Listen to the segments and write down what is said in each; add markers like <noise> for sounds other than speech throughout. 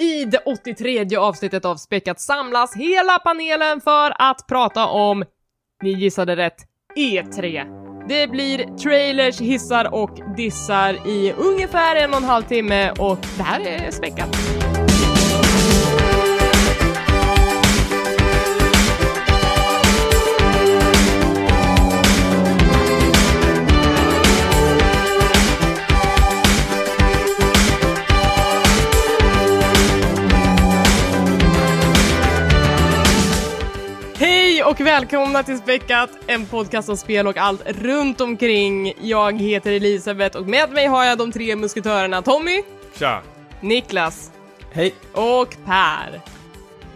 I det 83 avsnittet av Späckat samlas hela panelen för att prata om, ni gissade rätt, E3. Det blir trailers, hissar och dissar i ungefär en och en halv timme och det här är Späckat. Och välkomna till Späckat, en podcast om spel och allt runt omkring. Jag heter Elisabeth och med mig har jag de tre musketörerna Tommy, Tja! Niklas Hej! och Per.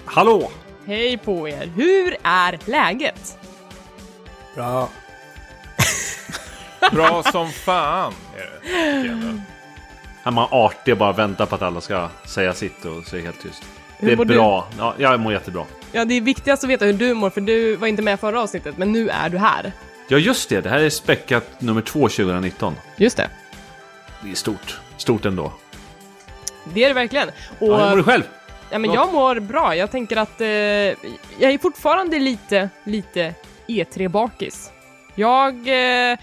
Hallå! Hej på er! Hur är läget? Bra. <laughs> Bra som fan är det. Är man artig och bara väntar på att alla ska säga sitt och det helt tyst. Hur Det är mår du? bra. Ja, jag mår jättebra. Ja, det är viktigast att veta hur du mår för du var inte med förra avsnittet, men nu är du här. Ja, just det. Det här är späckat nummer två 2019. Just det. Det är stort. Stort ändå. Det är det verkligen. Och Ja, hur mår du själv? Ja, men jag mår bra. Jag tänker att eh, jag är fortfarande lite, lite E3-bakis. Jag eh,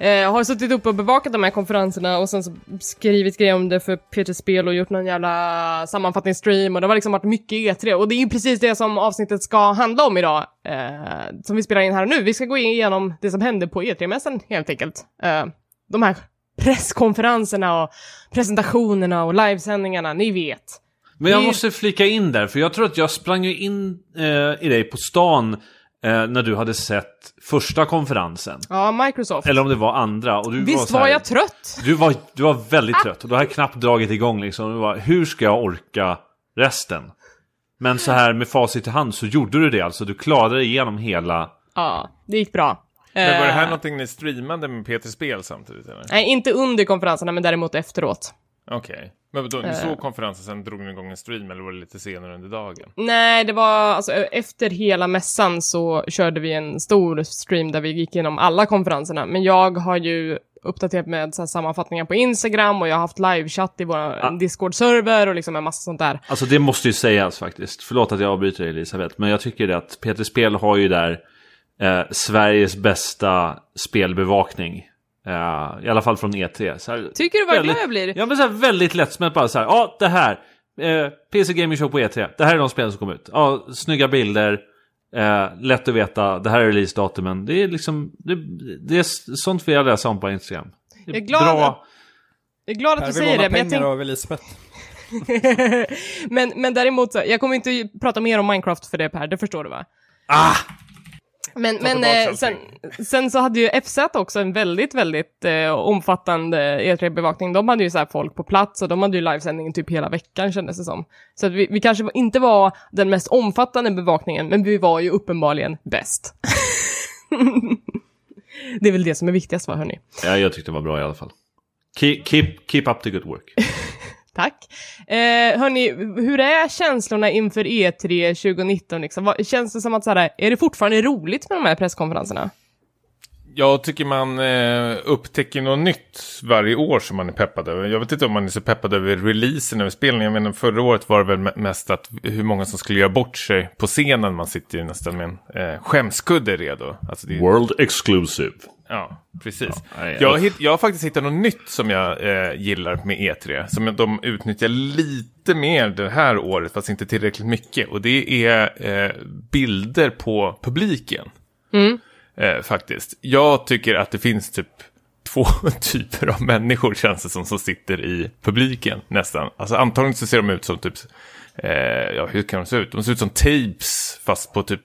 eh, har suttit uppe och bevakat de här konferenserna och sen så skrivit grejer om det för Peter Spel och gjort någon jävla sammanfattningsstream och det har liksom varit mycket E3 och det är ju precis det som avsnittet ska handla om idag, eh, som vi spelar in här nu. Vi ska gå igenom det som hände på E3-mässan helt enkelt. Eh, de här presskonferenserna och presentationerna och livesändningarna, ni vet. Men jag måste flika in där, för jag tror att jag sprang ju in eh, i dig på stan eh, när du hade sett första konferensen. Ja, Microsoft. Eller om det var andra. Och du Visst så var, här- jag trött? Du var, du var väldigt trött och du hade knappt dragit igång liksom. Du var, hur ska jag orka resten? Men så här med facit i hand så gjorde du det alltså. Du klarade dig igenom hela... Ja, det gick bra. Men var det här Eh, någonting ni streamade med Peter Spel samtidigt eller? Nej, inte under konferenserna, men däremot efteråt. Okej. Men då, ni Eh. såg konferensen, sen drog ni igång en stream eller var det lite senare under dagen? Nej, det var alltså efter hela mässan så körde vi en stor stream där vi gick igenom alla konferenserna. Men jag har ju uppdaterat med så här sammanfattningar på Instagram och jag har haft livechatt i vår Ah. Discord-server och liksom en massa sånt där. Alltså det måste ju sägas faktiskt. Förlåt att jag avbryter dig Elisabeth. Men jag tycker det att Peter Spel har ju där eh, Sveriges bästa spelbevakning. Eh, I alla fall från E3. Så här, Tycker du vad väldigt- glad jag blir? Ja men så här väldigt lättsmält bara så här. Ja det här. Eh, PC Gaming Show på E3. Det här är de spel som kom ut. Ja, snygga bilder. Eh, lätt att veta. Det här är releasedatumen. Det är liksom. Det, det är sånt vi jag läser om på Instagram. Det är Jag är glad bra. Jag är glad att du säger det, men jag tänk... av Elisabeth. <laughs> men, men däremot, så, jag kommer inte prata mer om Minecraft för det Per, det förstår du va? Ah! Men, men eh, sen, sen så hade ju FZ också en väldigt, väldigt eh, omfattande E3-bevakning. De hade ju så folk på plats och de hade ju livesändningen typ hela veckan kändes det som. Så att vi, vi kanske inte var den mest omfattande bevakningen, men vi var ju uppenbarligen bäst. <laughs> det är väl det som är viktigast va, hörni? Ja, jag tyckte det var bra i alla fall. Keep, keep, keep up the good work. Tack. Eh, hörni, hur är känslorna inför E3 2019 liksom? Vad, känns det som att så här, är det fortfarande roligt med de här presskonferenserna? Jag tycker man eh, upptäcker något nytt varje år som man är peppad över. Jag vet inte om man är så peppad över releasen över spelen. Jag menar förra året var det väl me- mest att hur många som skulle göra bort sig på scenen. Man sitter ju nästan med en eh, skämskudde redo. Alltså det är, World exclusive. Ja, precis. nej, jag, hitt, jag har faktiskt hittat något nytt som jag eh, gillar med E3. Som de utnyttjar lite mer det här året, fast inte tillräckligt mycket. Och det är eh, bilder på publiken. Eh, faktiskt. Jag tycker att det finns typ två <laughs> typer av människor känns det som, som sitter i publiken nästan. Alltså antagligen så ser de ut som typ, eh, ja hur kan de se ut? De ser ut som tapes fast på typ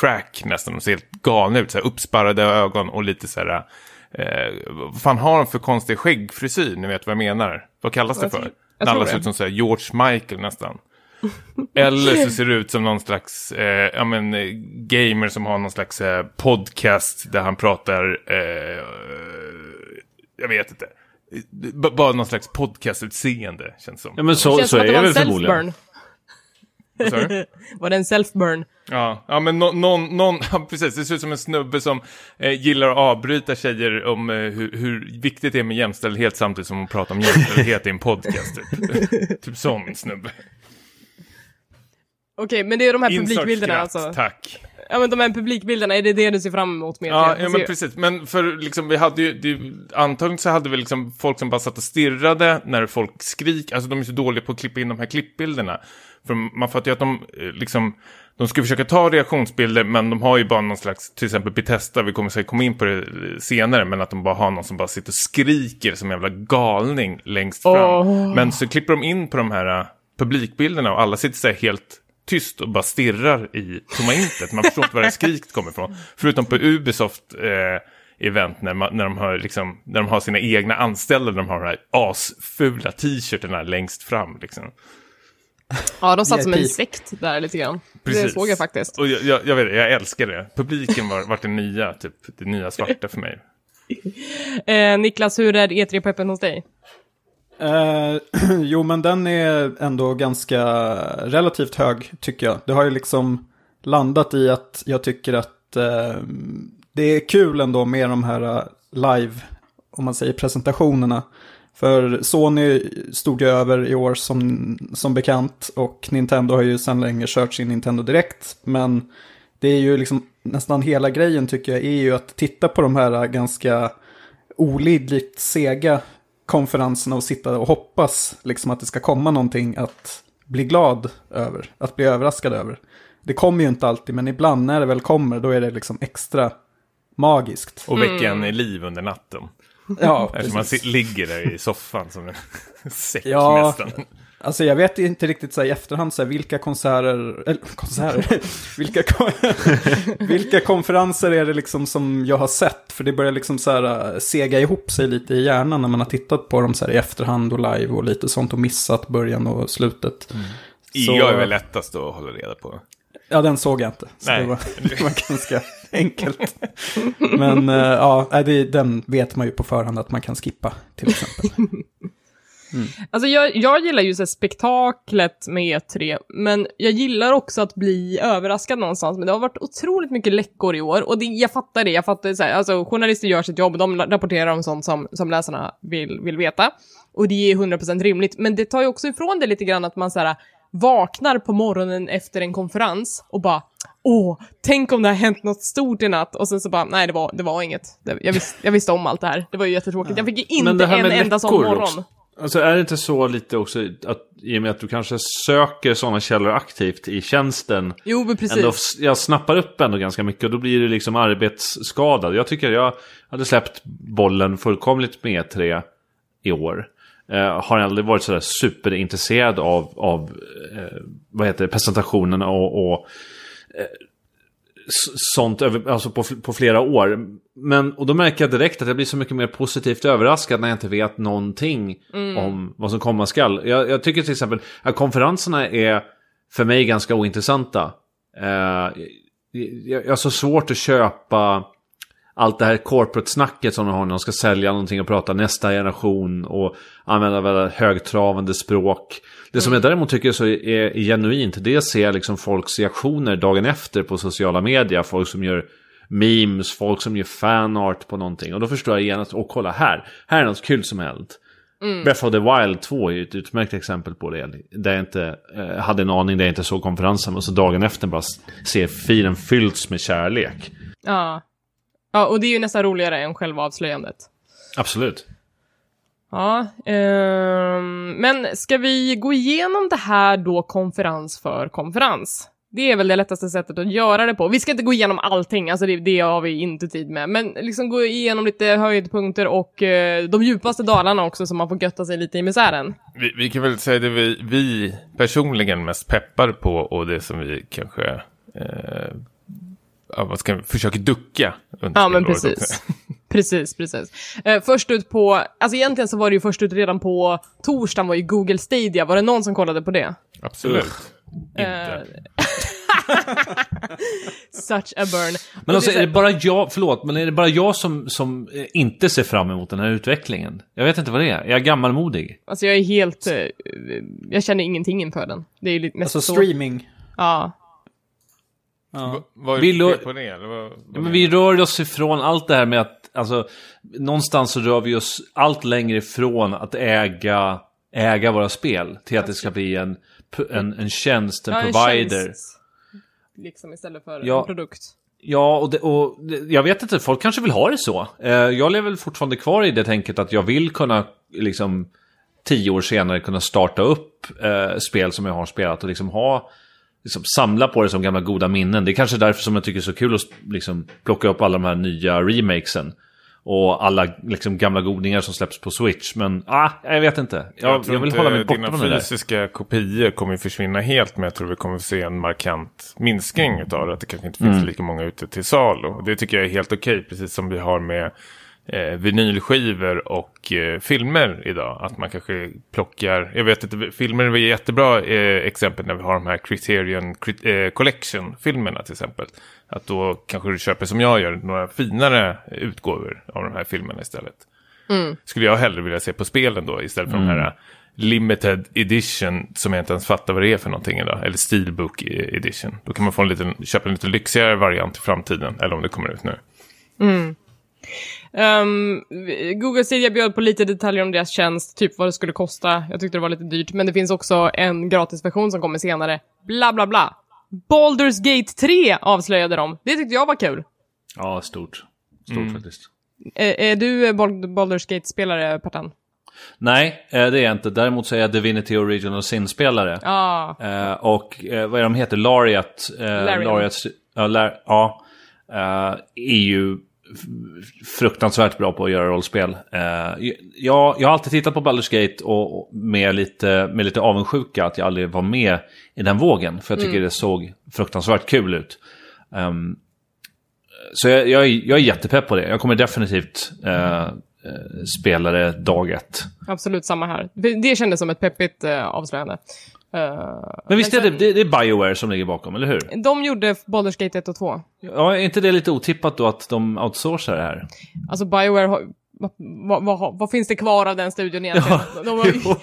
crack nästan. De ser helt galna ut, så här uppsparrade ögon och lite så här, eh, vad fan har de för konstig skäggfrisyr? Ni vet vad jag menar. Vad kallas det för? När alla ser ut som så här George Michael nästan. <laughs> Eller så ser det ut som någon slags eh, ja, men, eh, gamer som har någon slags eh, podcast där han pratar, eh, jag vet inte, B- bara någon slags podcastutseende känns som. Ja men så, Känns så som är det väl en förmodligen. self-burn. Vad sa du? <laughs> Var det en self-burn? Ja, ja men nå- någon, någon, <laughs> ja, precis, det ser ut som en snubbe som eh, gillar att avbryta tjejer om eh, hur, hur viktigt det är med jämställdhet samtidigt som hon pratar om jämställdhet i en podcast. Typ, <laughs> typ sån snubbe. Okej, men det är de här Insert publikbilderna skratt, alltså? tack. Ja men de här publikbilderna, är det det du ser fram emot mer? Ja, ja, men precis. Men för liksom, vi hade ju, det, antagligen så hade vi liksom folk som bara satt och stirrade när folk skrik. Alltså de är så dåliga på att klippa in de här klippbilderna. För man fattar ju att de eh, liksom, de ska försöka ta reaktionsbilder, men de har ju bara någon slags, till exempel Bethesda, vi kommer säkert komma in på det senare, men att de bara har någon som bara sitter och skriker som en jävla galning längst fram. Åh. Men så klipper de in på de här eh, publikbilderna och alla sitter så här helt tyst och bara stirrar i tomma intet. Man förstår inte var det skriket kommer ifrån. Förutom på Ubisoft eh, event när, man, när, de har liksom, när de har sina egna anställda, de har de här asfula t-shirtarna längst fram. Liksom. Ja, de satt som en VIP. sekt där lite grann. Det Precis. såg jag faktiskt. Och jag, jag, jag vet det, jag älskar det. Publiken var, var det nya, typ det nya svarta för mig. <laughs> Eh, Niklas, hur är E3-peppen hos dig? Eh, <clears throat> jo, men den är ändå ganska relativt hög, tycker jag. Det har ju liksom landat i att jag tycker att eh, det är kul ändå med de här eh, live, om man säger presentationerna. För Sony stod ju över i år som, som bekant och Nintendo har ju sedan länge kört sin Nintendo Direkt. Men det är ju liksom nästan hela grejen tycker jag är ju att titta på de här ganska olidligt sega konferenserna och sitta och hoppas liksom att det ska komma någonting att bli glad över, att bli överraskad över. Det kommer ju inte alltid, men ibland när det väl kommer, då är det liksom extra magiskt. Och väcka en i liv under natten. Ja, Eftersom man precis. ligger där i soffan som en <laughs> säck Ja. nästan. Alltså jag vet inte riktigt så i efterhand så här, vilka konserter, eller konserter, <laughs> vilka, <laughs> vilka konferenser är det liksom som jag har sett? För det börjar liksom så här äh, sega ihop sig lite i hjärnan när man har tittat på dem så här i efterhand och live och lite sånt och missat början och slutet. Så- EA är väl lättast att hålla reda på. Ja, den såg jag inte. Så Nej. det var, <laughs> det var ganska enkelt. Men äh, ja, det, den vet man ju på förhand att man kan skippa till exempel. Alltså jag, jag gillar ju så här spektaklet med E3, men jag gillar också att bli överraskad någonstans. Men det har varit otroligt mycket läckor i år och det, jag fattar det. Jag fattar så här, alltså journalister gör sitt jobb och de rapporterar om sånt som, som läsarna vill, vill veta. Och det är 100% rimligt, men det tar ju också ifrån det lite grann att man så här vaknar på morgonen efter en konferens och bara Åh, tänk om det har hänt något stort i natt och sen så bara, nej det var, det var inget. Jag, visste, jag visste om allt det här. Det var ju jättetråkigt. Jag fick ju inte en enda sån morgon. också. Alltså är det inte så lite också att i och med att du kanske söker sådana källor aktivt i tjänsten. Jo, men precis. Ändå, jag snappar upp ändå ganska mycket och då blir det liksom arbetsskadad. Jag tycker jag hade släppt bollen fullkomligt med E3 i år. Eh, har aldrig varit sådär superintresserad av, av eh, vad heter det, presentationerna och, och eh, sånt över, alltså på, på flera år. Men, och då märker jag direkt att jag blir så mycket mer positivt överraskad när jag inte vet någonting om vad som komma skall. Jag, jag tycker till exempel att konferenserna är för mig ganska ointressanta. Eh, jag, jag har så svårt att köpa allt det här corporate-snacket som de har när de ska sälja någonting och prata nästa generation och använda väldigt högtravande språk. Det som jag däremot tycker så är, är genuint, det ser jag liksom folks reaktioner dagen efter på sociala medier. Folk som gör memes, folk som gör fanart på någonting. Och då förstår jag igen att, åh kolla här, här är något kul som hänt. Breath of the Wild 2 är ju ett utmärkt exempel på det. Där jag inte eh, hade en aning, där jag inte såg konferensen. Och så dagen efter bara ser filen fyllts med kärlek. Ja. Ja, och det är ju nästan roligare än själva avslöjandet. Absolut. Ja, ehm, men ska vi gå igenom det här då konferens för konferens? Det är väl det lättaste sättet att göra det på. Vi ska inte gå igenom allting, alltså det, det har vi inte tid med. Men liksom gå igenom lite höjdpunkter och eh, de djupaste dalarna också så man får götta sig lite i misären. Vi, vi kan väl säga det vi, vi personligen mest peppar på och det som vi kanske eh, vad ska vi, försöker ducka under Ja, men precis. <laughs> precis, precis. Eh, först ut på, alltså egentligen så var det ju först ut redan på torsdagen var ju Google Stadia. Var det någon som kollade på det? Absolut. Inte. Eh, <laughs> Such a burn. Men alltså är det bara jag, förlåt, men är det bara jag som, som eh, inte ser fram emot den här utvecklingen? Jag vet inte vad det är. Jag är gammalmodig. Alltså jag är helt, eh, jag känner ingenting inför den. Det är ju lite mest Alltså så. streaming. Ja. Ja. Vad är fel på det? Eller vad, vad Ja, men vi rör oss ifrån allt det här med att, alltså, någonstans så rör vi oss allt längre ifrån att äga äga våra spel till att det ska bli en, en, en tjänst, en Ja, en provider. tjänst, Liksom istället för Ja. en produkt. Ja, och, det, och det- jag vet inte, folk kanske vill ha det så. Eh, jag lever väl fortfarande kvar i det tänket att jag vill kunna, liksom, tio år senare kunna starta upp eh, spel som jag har spelat och liksom ha, liksom, samla på det som gamla goda minnen. Det är kanske därför som jag tycker det är så kul att liksom, plocka upp alla de här nya remakesen. Och alla liksom, gamla godingar som släpps på Switch. Men ah, jag vet inte. Jag, jag, tror vill inte hålla mig borta dina från det där. fysiska kopior kommer försvinna helt. Men jag tror vi kommer se en markant minskning utav det. Att det kanske inte finns lika många ute till salu. Det tycker jag är helt okej. Precis som vi har med eh, vinylskivor och eh, filmer idag. Att man kanske plockar, jag vet inte, filmer är jättebra eh, exempel när vi har de här Criterion Crit- eh, Collection-filmerna till exempel. Att då kanske du köper som jag gör, några finare utgåvor av de här filmerna istället. Skulle jag hellre vilja se på spelen då istället för de här limited edition som jag inte ens fattar vad det är för någonting idag. Eller steelbook edition. Då kan man få en liten, köpa en lite lyxigare variant i framtiden. Eller om det kommer ut nu. Um, Google Stadia bjöd på lite detaljer om deras tjänst, typ vad det skulle kosta. Jag tyckte det var lite dyrt, men det finns också en gratisversion som kommer senare. Bla bla bla. Baldur's Gate 3 avslöjade de. Det tyckte jag var kul. Ja, stort. Stort faktiskt. Är, är du eh, Bald- Baldur's Gate-spelare, Pertan? Nej, eh, det är jag inte. Däremot så är jag Divinity Original Sin-spelare. Ja. Eh, och eh, vad är de heter? Lariat. Eh. Lariat ja, Lar ja eh, är ju fruktansvärt bra på att göra rollspel. Eh, jag, jag har alltid tittat på Baldur's Gate och, med, lite, med lite avundsjuka att jag aldrig var med i den vågen. För jag tycker det såg fruktansvärt kul ut. Ehm, så jag, jag, är- jag är jättepepp på det. Jag kommer definitivt eh, eh, spela det dag ett. Absolut samma här. Det, kändes som ett peppigt uh, avslöjande. Eh, Men visst är det, det, det är Bioware som ligger bakom, eller hur? De gjorde Baldur's Gate 1 och 2. Ja, är inte det lite otippat då att de outsourcar det här? Alltså Bioware har... Vad, vad, vad, vad finns det kvar av den studion egentligen? De har, <laughs> Jo,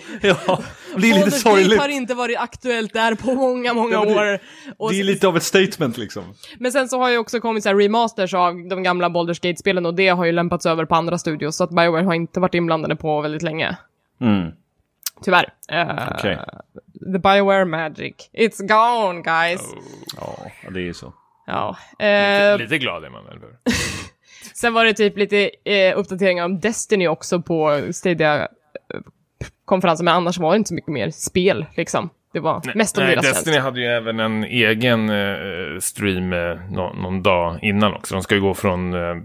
ja, det är lite sorgligt. har inte varit aktuellt där på många, många Ja, det- år. Och Det är lite av ett statement liksom. Men sen så har ju också kommit så här remasters av de gamla Baldur's Gate-spelen och det har ju lämpats över på andra studios, så att Bioware har inte varit inblandade på väldigt länge. Mm. Tyvärr. Uh, Okej. The Bioware Magic. It's gone, guys. Ja, det är ju så. Ja. eh, Lite glad är man, eller hur? <laughs> sen var det typ lite eh, uppdateringar om Destiny också på Stadia-konferensen, men annars var det inte så mycket mer spel, liksom. Det var mest om Nej, deras Destiny tjänst. hade ju även en egen eh, stream eh, nå- någon dag innan också. De ska ju gå från... Eh,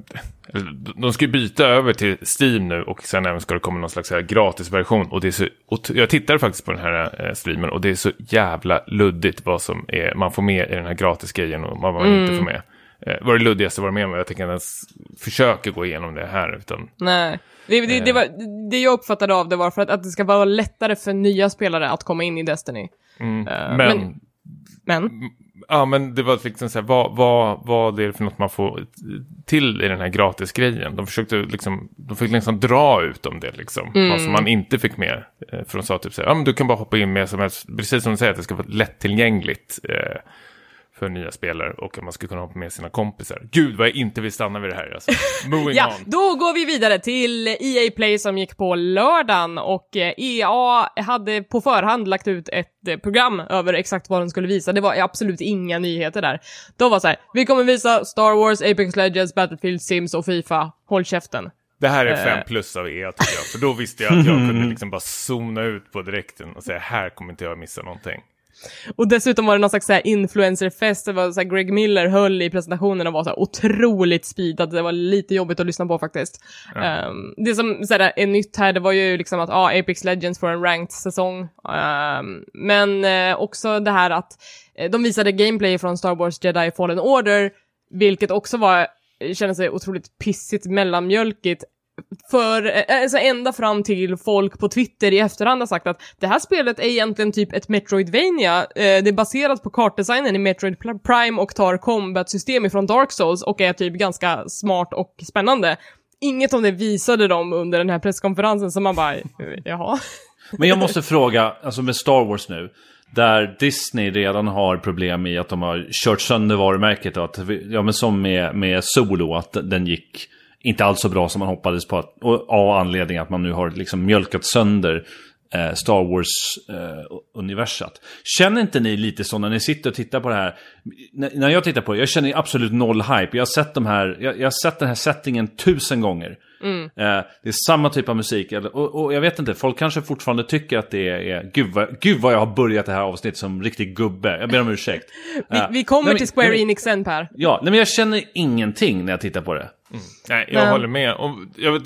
de ska ju byta över till Steam nu och sen även ska det komma någon slags här gratisversion. Och det är så, och jag tittade faktiskt på den här eh, streamen och det är så jävla luddigt vad som är, man får med i den här gratisgrejen och vad man inte får med. Eh, vad är det luddigaste jag varit med om? Jag tänker inte ens försöka gå igenom det här. Utan, Nej. Det, det, det, var, det jag uppfattade av det var för att, att det ska vara lättare för nya spelare att komma in i Destiny. Eh, men, men- Men, Ja, men det var liksom så här, vad, vad, vad är det för något man får till i den här gratisgrejen? De försökte liksom, de fick liksom dra ut om det liksom. Vad som man inte fick med. Eh, För de sa typ så här, ja men du kan bara hoppa in med som helst, precis som du säger att det ska vara lättillgängligt. Eh, för nya spelare och att man ska kunna hoppa med sina kompisar. Gud vad jag inte vill stanna vid det här alltså. Moving ja, on. då går vi vidare till EA Play som gick på lördagen och eh, EA hade på förhand lagt ut ett eh, program över exakt vad de skulle visa. Det var absolut inga nyheter där. De var så här, vi kommer visa Star Wars, Apex Legends, Battlefield, Sims och Fifa. Håll käften. Det här är Eh. fem plus av EA tycker jag. För då visste jag att jag kunde <laughs> liksom bara zona ut på direkten och säga här kommer inte jag missa någonting. Och dessutom var det någon slags så här influencerfest, det var så här Greg Miller höll i presentationen och var så här otroligt speedad, det var lite jobbigt att lyssna på faktiskt. Ehm, det som så här, är nytt här, det var ju liksom att ah, Apex Legends får en ranked säsong. Ehm, men eh, också det här att eh, de visade gameplay från Star Wars Jedi Fallen Order, vilket också var, kändes sig otroligt pissigt mellanmjölkigt för, eh, alltså ända fram till folk på Twitter i efterhand har sagt att det här spelet är egentligen typ ett Metroidvania. Eh, det är baserat på kartdesignen i Metroid Prime och tar combat-system ifrån Dark Souls och är typ ganska smart och spännande. Inget om det visade de under den här presskonferensen, så man bara, eh, jaha. Men jag måste fråga, alltså med Star Wars nu. Där Disney redan har problem i att de har kört sönder varumärket. Och att, ja men som med, med Solo, att den gick inte alls så bra som man hoppades på. Att, och av anledning att man nu har liksom mjölkat sönder eh, Star Wars-universat. Känner inte ni lite så när ni sitter och tittar på det här? N när jag tittar på det, jag känner absolut noll hype. Jag har sett, de här, jag, jag har sett den här settingen tusen gånger. Eh, det är samma typ av musik. Och, och jag vet inte, folk kanske fortfarande tycker att det är... Gud vad, gud vad jag har börjat det här avsnittet som riktig gubbe. Jag ber om ursäkt. <laughs> Vi, Eh, vi kommer nej, men- till Square nej, Enix sen Per. Ja, nej, men jag känner ingenting när jag tittar på det. Nej, jag Men- håller med. Och jag, vet,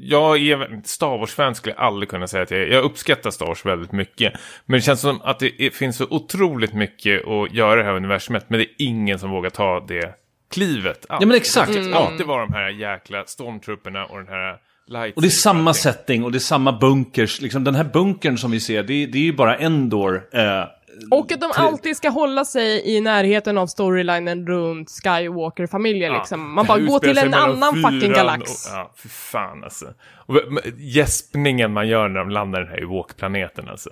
jag är Star Wars-fan skulle jag aldrig kunna säga att jag är. Jag uppskattar Star Wars väldigt mycket. Men det känns som att det finns så otroligt mycket att göra i det här universumet. Men det är ingen som vågar ta det klivet. Ja, men exakt. Det Ja. alltid vara de här jäkla stormtrupperna och den här light. Och det är samma setting och det är samma bunkers. Liksom, den här bunkern som vi ser, det, är- det är ju bara Endor. Eh, Och att de alltid ska hålla sig i närheten av storylinen runt Skywalker-familjen Ja. liksom. Man bara, här gå till en annan fucking galax. Och, ja, för fan alltså. Och gäspningen man gör när de landar i den här Ewok-planeten alltså.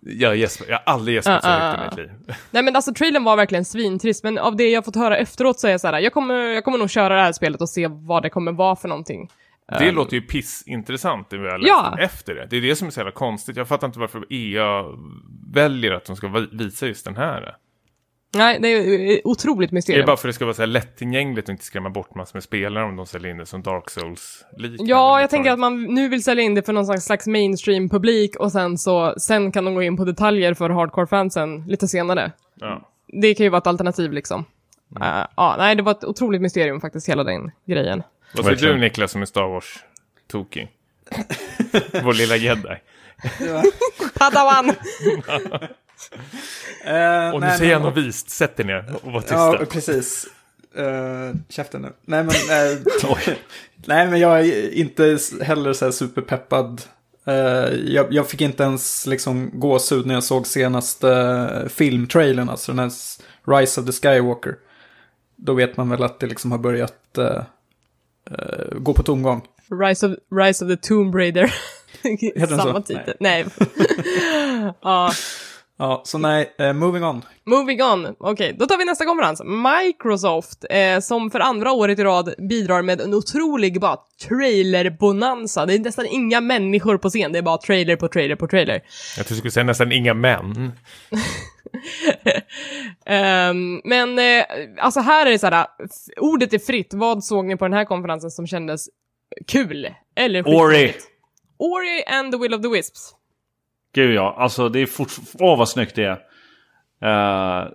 Jag, gäspar, jag har aldrig gäspat så Mm. Ja, högt ja, i mitt liv. <laughs> Nej men alltså trailern var verkligen svintrist, men av det jag fått höra efteråt så är jag så här, jag kommer, jag kommer nog köra det här spelet och se vad det kommer vara för någonting. Det låter ju pissintressant det vi har läst Ja. om efter det. Det är det som är så jävla konstigt. Jag fattar inte varför EA väljer att de ska visa just den här. Nej, det är eh, otroligt Är det mysterium. bara för att det ska vara så här lättillgängligt och inte skrämma bort massor med spelare om de säljer in det som Dark Souls-liknande? Ja, jag tänker att man nu vill sälja in det för någon slags, mainstream-publik och sen så, sen kan de gå in på detaljer för hardcore-fansen lite senare. Ja. Det kan ju vara ett alternativ liksom. Eh, ja, nej, det var ett otroligt mysterium faktiskt, hela den grejen. Vad säger du Niklas som är Star Wars-tokig? <laughs> Vår lilla jedi. <laughs> Padawan! Eh, Och nu nej, säger jag men- något vist. Sätt er ner och var tysta. Ja, precis. Uh, käften nu. Nej, men, eh, <laughs> nej, men jag är inte heller så här superpeppad. Eh, jag, jag fick inte ens liksom gåshud när jag såg senaste uh, filmtrailern, alltså den här Rise of the Skywalker. Då vet man väl att det liksom har börjat eh, eh, gå på tomgång. Rise of, Rise of the Tomb Raider. Samma så? titel. Nej. <laughs> ja. Ja, så nej, eh, moving on. Moving on. Okej, då tar vi nästa konferens. Microsoft, eh, som för andra året i rad bidrar med en otrolig bara trailer-bonanza. Det är nästan inga människor på scen, det är bara trailer på trailer på trailer. Jag tror du skulle säga nästan inga män. <laughs> <laughs> Ehm, men eh, alltså här är det så här, ordet är fritt. Vad såg ni på den här konferensen som kändes kul? Eller Ori. Ori and the Will of the Wisps. Gud ja, alltså det är fortfarande... Åh vad snyggt det är. Eh,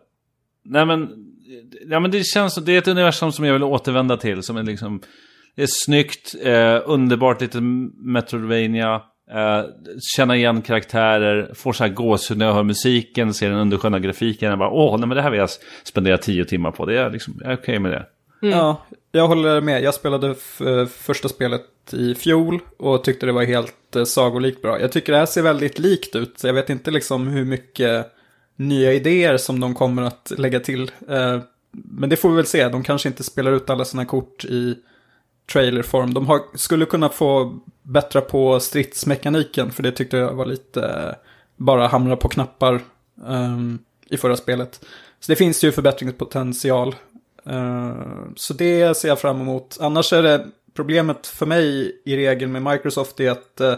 nej men... Ja men det känns som... Det är ett universum som jag vill återvända till. Som är liksom... Det är snyggt, eh, underbart lite Metroidvania. Eh, känna igen karaktärer, får så här gåshud när jag hör musiken, ser den undersköna grafiken. Jag bara, åh, nej men det här vill jag spendera tio timmar på. Det är liksom, jag är okej med det. Ja, jag håller med. Jag spelade eh, första spelet i fjol och tyckte det var helt eh, sagolikt bra. Jag tycker det här ser väldigt likt ut. Jag vet inte liksom hur mycket nya idéer som de kommer att lägga till. Eh, Men det får vi väl se. De kanske inte spelar ut alla sina kort i trailerform. De har, skulle kunna få bättra på stridsmekaniken, för det tyckte jag var lite bara hamra på knappar ehm, i förra spelet. Så det finns ju förbättringspotential. Eh, så det ser jag fram emot. Annars är det problemet för mig i regel med Microsoft är att eh,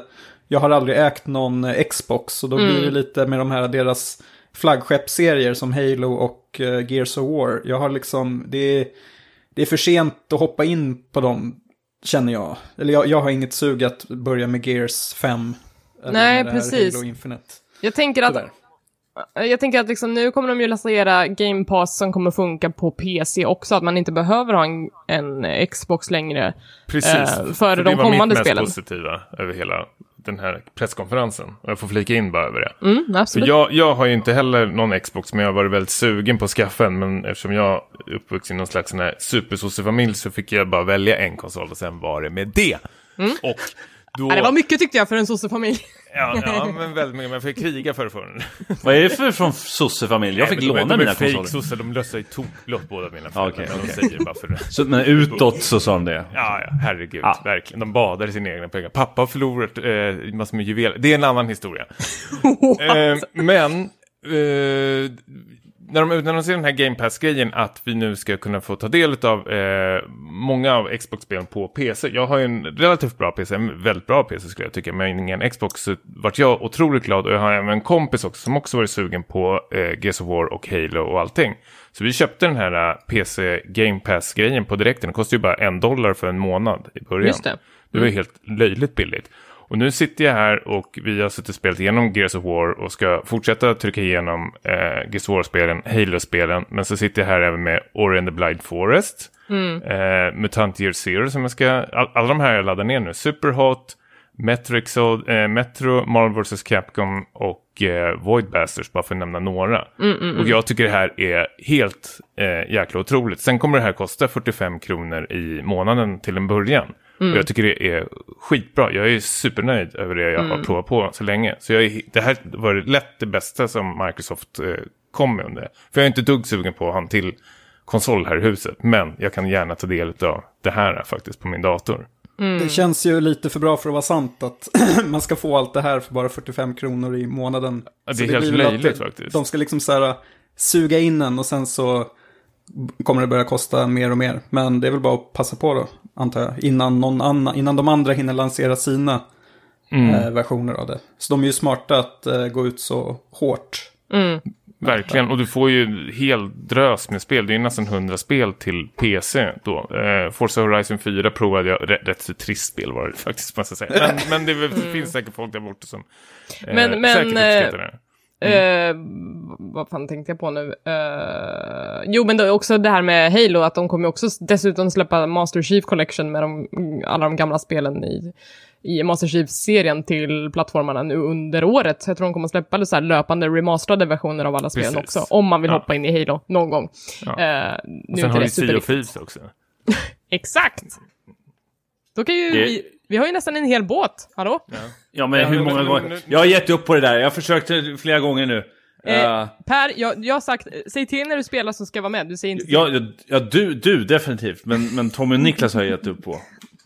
jag har aldrig ägt någon Xbox. Så då blir det lite med de här deras flaggskeppsserier som Halo och eh, Gears of War. Jag har liksom, det är, det är för sent att hoppa in på dem, känner jag. Eller jag, jag har inget sug att börja med Gears 5. Eller Nej, precis. Jag tänker att Tyvärr. Jag tänker att liksom, nu kommer de ju lansera Game Pass som kommer funka på PC också, att man inte behöver ha en, en Xbox längre. Precis. Eh, före För de det var kommande mitt spelen. mest positiva över hela den här presskonferensen. Och jag får flika in bara över det. Mm, För absolut. jag, jag har ju inte heller någon Xbox, men jag har varit väldigt sugen på att skaffa en. Men eftersom jag är uppvuxen i någon slags supersossefamilj så fick jag bara välja en konsol och sen var det med det. Och då... Mm. Det var mycket tyckte jag för en sossefamilj. Ja, ja, <laughs> men väldigt mycket. Men jag fick kriga för förrän. <laughs> Vad är det för från sossefamilj? Jag fick låna mina De är konsoler. fake-sossar, de lössar ju toklott båda mina föräldrar. okej. De säger bara för det. Så, men utåt så sa de det. Ja, ja, herregud. Ja. Verkligen. De badar i sina egna pengar. Pappa har förlorat eh, massor med juveler. Det är en annan historia. <laughs> eh, men, eh, när de utannonserade den här Game Pass-grejen att vi nu ska kunna få ta del av eh, många av Xbox-spelen på PC. Jag har ju en relativt bra PC, en väldigt bra PC skulle jag tycka, men ingen Xbox. Så vart jag otroligt glad och jag har även en kompis också som också varit sugen på eh, Gears of War och Halo och allting. Så vi köpte den här eh, PC Game Pass-grejen på direkten. Det kostar ju bara en dollar för en månad i början. Just det. Det var ju helt löjligt billigt. Och nu sitter jag här och vi har suttit och spelat igenom Gears of War och ska fortsätta trycka igenom eh, Gears of War-spelen, Halo-spelen. Men så sitter jag här även med Ori and the Blind Forest, eh, Mutant Year Zero som jag ska, all, alla de här jag laddar ner nu. Superhot, Metro, Exod, eh, Metro, Marvel vs. Capcom och eh, Void Basters, bara för att nämna några. Och jag tycker det här är helt eh, jäkla otroligt. Sen kommer det här kosta 45 kronor i månaden till en början. Och jag tycker det är skitbra. Jag är supernöjd över det jag har provat på så länge. Så jag är, det här var lätt det bästa som Microsoft eh, kom med under. För jag är inte dugg sugen på att ha en till konsol här i huset. Men jag kan gärna ta del av det här faktiskt på min dator. Det känns ju lite för bra för att vara sant att <clears throat> man ska få allt det här för bara 45 kronor i månaden. Ja, det Så är helt blir väl att löjligt det- faktiskt. De ska liksom så här suga in en och sen så kommer det börja kosta mer och mer. Men det är väl bara att passa på då, antar jag. Innan, någon annan, innan de andra hinner lansera sina Mm. eh, versioner av det. Så de är ju smarta att eh, gå ut så hårt. Verkligen, och du får ju hel drös med spel. Det är nästan 100 spel till PC då. Eh, Forza Horizon 4 provade jag, rätt, rätt så trist spel var det faktiskt, måste jag säga. Men, <laughs> men det, det finns säkert folk där borta som eh, Men- men, säkert uppskattar eh, Eh, vad fan tänkte jag på nu? Eh, jo, men är också det här med Halo, att de kommer också dessutom släppa Master Chief Collection med de, alla de gamla spelen i, i Master Chief-serien till plattformarna nu under året. Jag tror de kommer släppa så här löpande remasterade versioner av alla spelen också, om man vill Ja. hoppa in i Halo någon gång. Ja. Eh, nu Och sen har vi Sea of också. <laughs> Exakt! Då kan ju Det- vi, vi har ju nästan en hel båt, hallå? Ja, men Ja, hur men- många men- gånger? Jag har gett upp på det där. Jag har försökt flera gånger nu. Eh, Eh, Per, jag, jag har sagt, säg till när du spelar så ska vara med, du säger inte till. ja, ja, ja, du, du definitivt. Men, men Tommy och Niklas har jag gett upp på.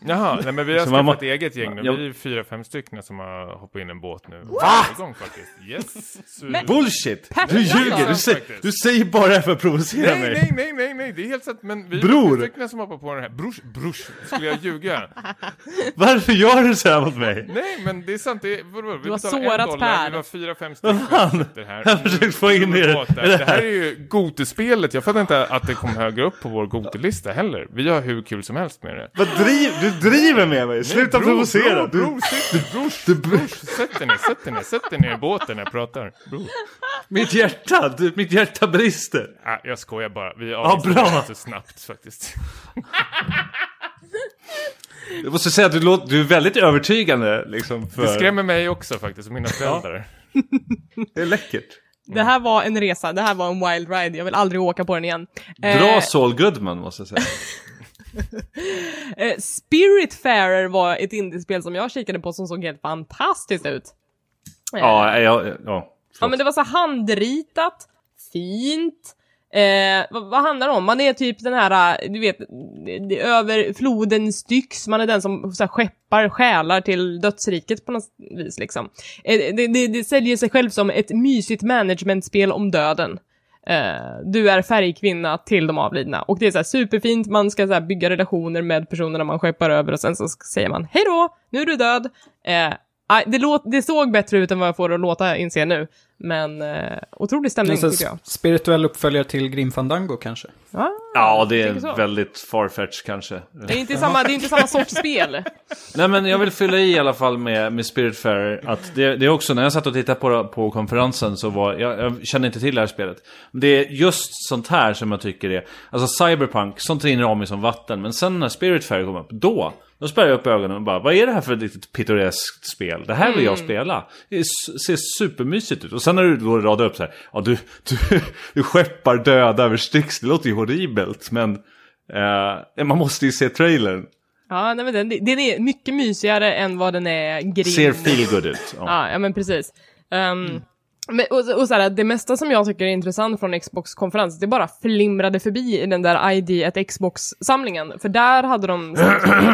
Jaha, nej, men vi har skaffat må- eget gäng nu. Ja. Vi är fyra, fem stycken som har hoppat in i en båt nu. Varje gång faktiskt. Yes! Så- Men- Bullshit! Du ljuger! Du, säger, du säger bara det här för att provocera Nej, mig. nej, nej, nej, nej, det är helt sant. Men vi Bror. är fyra stycken som hoppar på den här. Brors, brors, skulle jag ljuga? <laughs> Varför gör du så här mot mig? Nej, men det är sant. Det är, vadå, vi Du har sårat Per. Vi var fyra, fem stycken fan? som sitter här. Jag har försökt få in er. Båt där. Det här är ju Gotespelet. Jag fattar inte att det kom högre upp på vår Gotelista heller. Vi har hur kul som helst med det. Vad driv, du driver med mig! Sluta Bror, provocera! Bror, bror, sitt, brors, brors, sätt dig ner, sätt dig ner, sätt dig ner i båten när jag pratar. Bror. Mitt hjärta! Du, mitt hjärta brister! Ah, jag skojar bara. Vi avslutar bra. så snabbt faktiskt. Jag måste säga att du, låter, du är väldigt övertygande liksom för... Det skrämmer mig också faktiskt, mina föräldrar. Det är läckert. Det här var en resa, det här var en wild ride, jag vill aldrig åka på den igen. Bra Eh, Saul Goodman måste jag säga. <laughs> <laughs> eh, Spiritfarer var ett indiespel som jag kikade på som såg helt fantastiskt ut. Eh, Ja, ja, ja. Ja men det var så handritat, fint. Eh, vad, vad handlar det om? Man är typ den här, eh, du vet, över floden Styx, man är den som så här, skeppar själar till dödsriket på något vis liksom. Eh, det, det, det säljer sig själv som ett mysigt managementspel om döden. Eh, du är färgkvinna till de avlidna. Och det är så här superfint, man ska så här, bygga relationer med personerna man skeppar över och sen så säger man hej då, nu är du död. Eh, det, låt, det såg bättre ut än vad jag får det att låta inse nu. Men eh, otrolig stämning tycker jag. spirituell uppföljare till Grim Fandango kanske. Ja, Ja, det är väldigt farfetch kanske. Det är inte samma, det är inte samma sorts <laughs> spel. Nej men jag vill fylla i i alla fall med, med Spiritfarer att det, det är också när jag satt och tittade på, på konferensen så var jag, jag kände inte till det här spelet. Det är just sånt här som jag tycker är, alltså Cyberpunk, sånt rinner om mig som vatten. Men sen när Spiritfarer kom upp, då, då spärrade jag upp ögonen och bara, vad är det här för ett litet pittoreskt spel? Det här vill jag spela. Det ser supermysigt ut. Och sen när du då radar upp så här, ja du, du, du skeppar döda över Styx, det låter ju horribelt men eh, man måste ju se trailern. Ja, nej, men den, den är mycket mysigare än vad den är grim. Ser feel good ut. Ja. Ja, ja men precis. Um, men, och, och så här, det mesta som jag tycker är intressant från Xbox-konferensen, det bara flimrade förbi i den där ID at Xbox-samlingen. För där hade de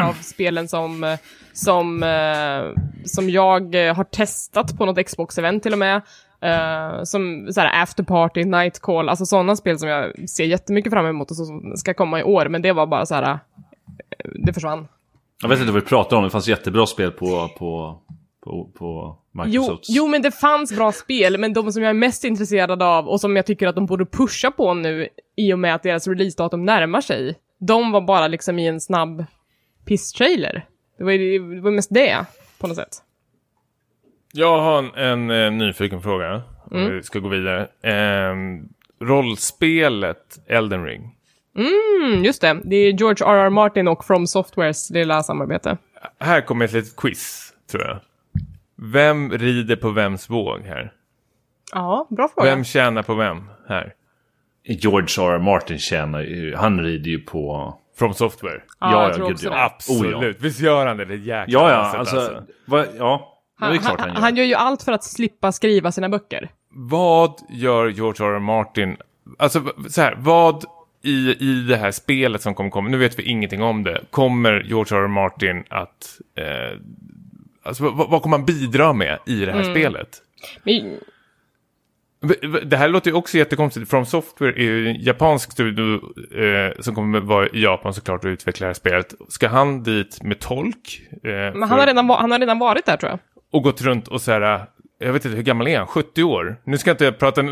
av <clears throat> spelen som, som, eh, som jag har testat på något Xbox-event till och med. Eh, som så här After Party, Night Call, alltså sådana spel som jag ser jättemycket fram emot och som ska komma i år. Men det var bara så här, eh, det försvann. Jag vet inte vad vi pratar om, det fanns jättebra spel på, på, på, på Jo, Microsoft. jo, men det fanns bra spel, men de som jag är mest intresserad av och som jag tycker att de borde pusha på nu i och med att deras releasedatum närmar sig, de var bara liksom i en snabb piss-trailer. Det var ju det var mest det, på något sätt. Jag har en, en, eh, nyfiken fråga. Om vi ska gå vidare. Ehm, rollspelet Elden Ring. Mm, just det. Det är George R.R. Martin och From Softwares lilla samarbete. Här kommer ett litet quiz, tror jag. Vem rider på vems våg här? Ja, bra fråga. Vem tjänar på vem här? George R. R. Martin tjänar ju, han rider ju på... From Software? Ja, jag tror gud, också ja. det. Absolut. Oh, ja. Visst gör han det? Det är jäkla Ja, ja, asset, alltså... Vad, ja, Han, han, han, gör. han gör ju allt för att slippa skriva sina böcker. Vad gör George R. R. Martin? Alltså så här, vad i, i det här spelet som kommer komma, nu vet vi ingenting om det, kommer George R. R. Martin att... Eh, alltså vad, vad kommer han bidra med i det här spelet? Men, Det här låter ju också jättekonstigt. From Software är ju en japansk studio eh, som kommer vara i Japan såklart och utveckla det här spelet. Ska han dit med tolk? Eh, men för- han, har redan, han har redan varit där tror jag. Och gått runt och så här, jag vet inte hur gammal är han, 70 år? Nu ska jag inte prata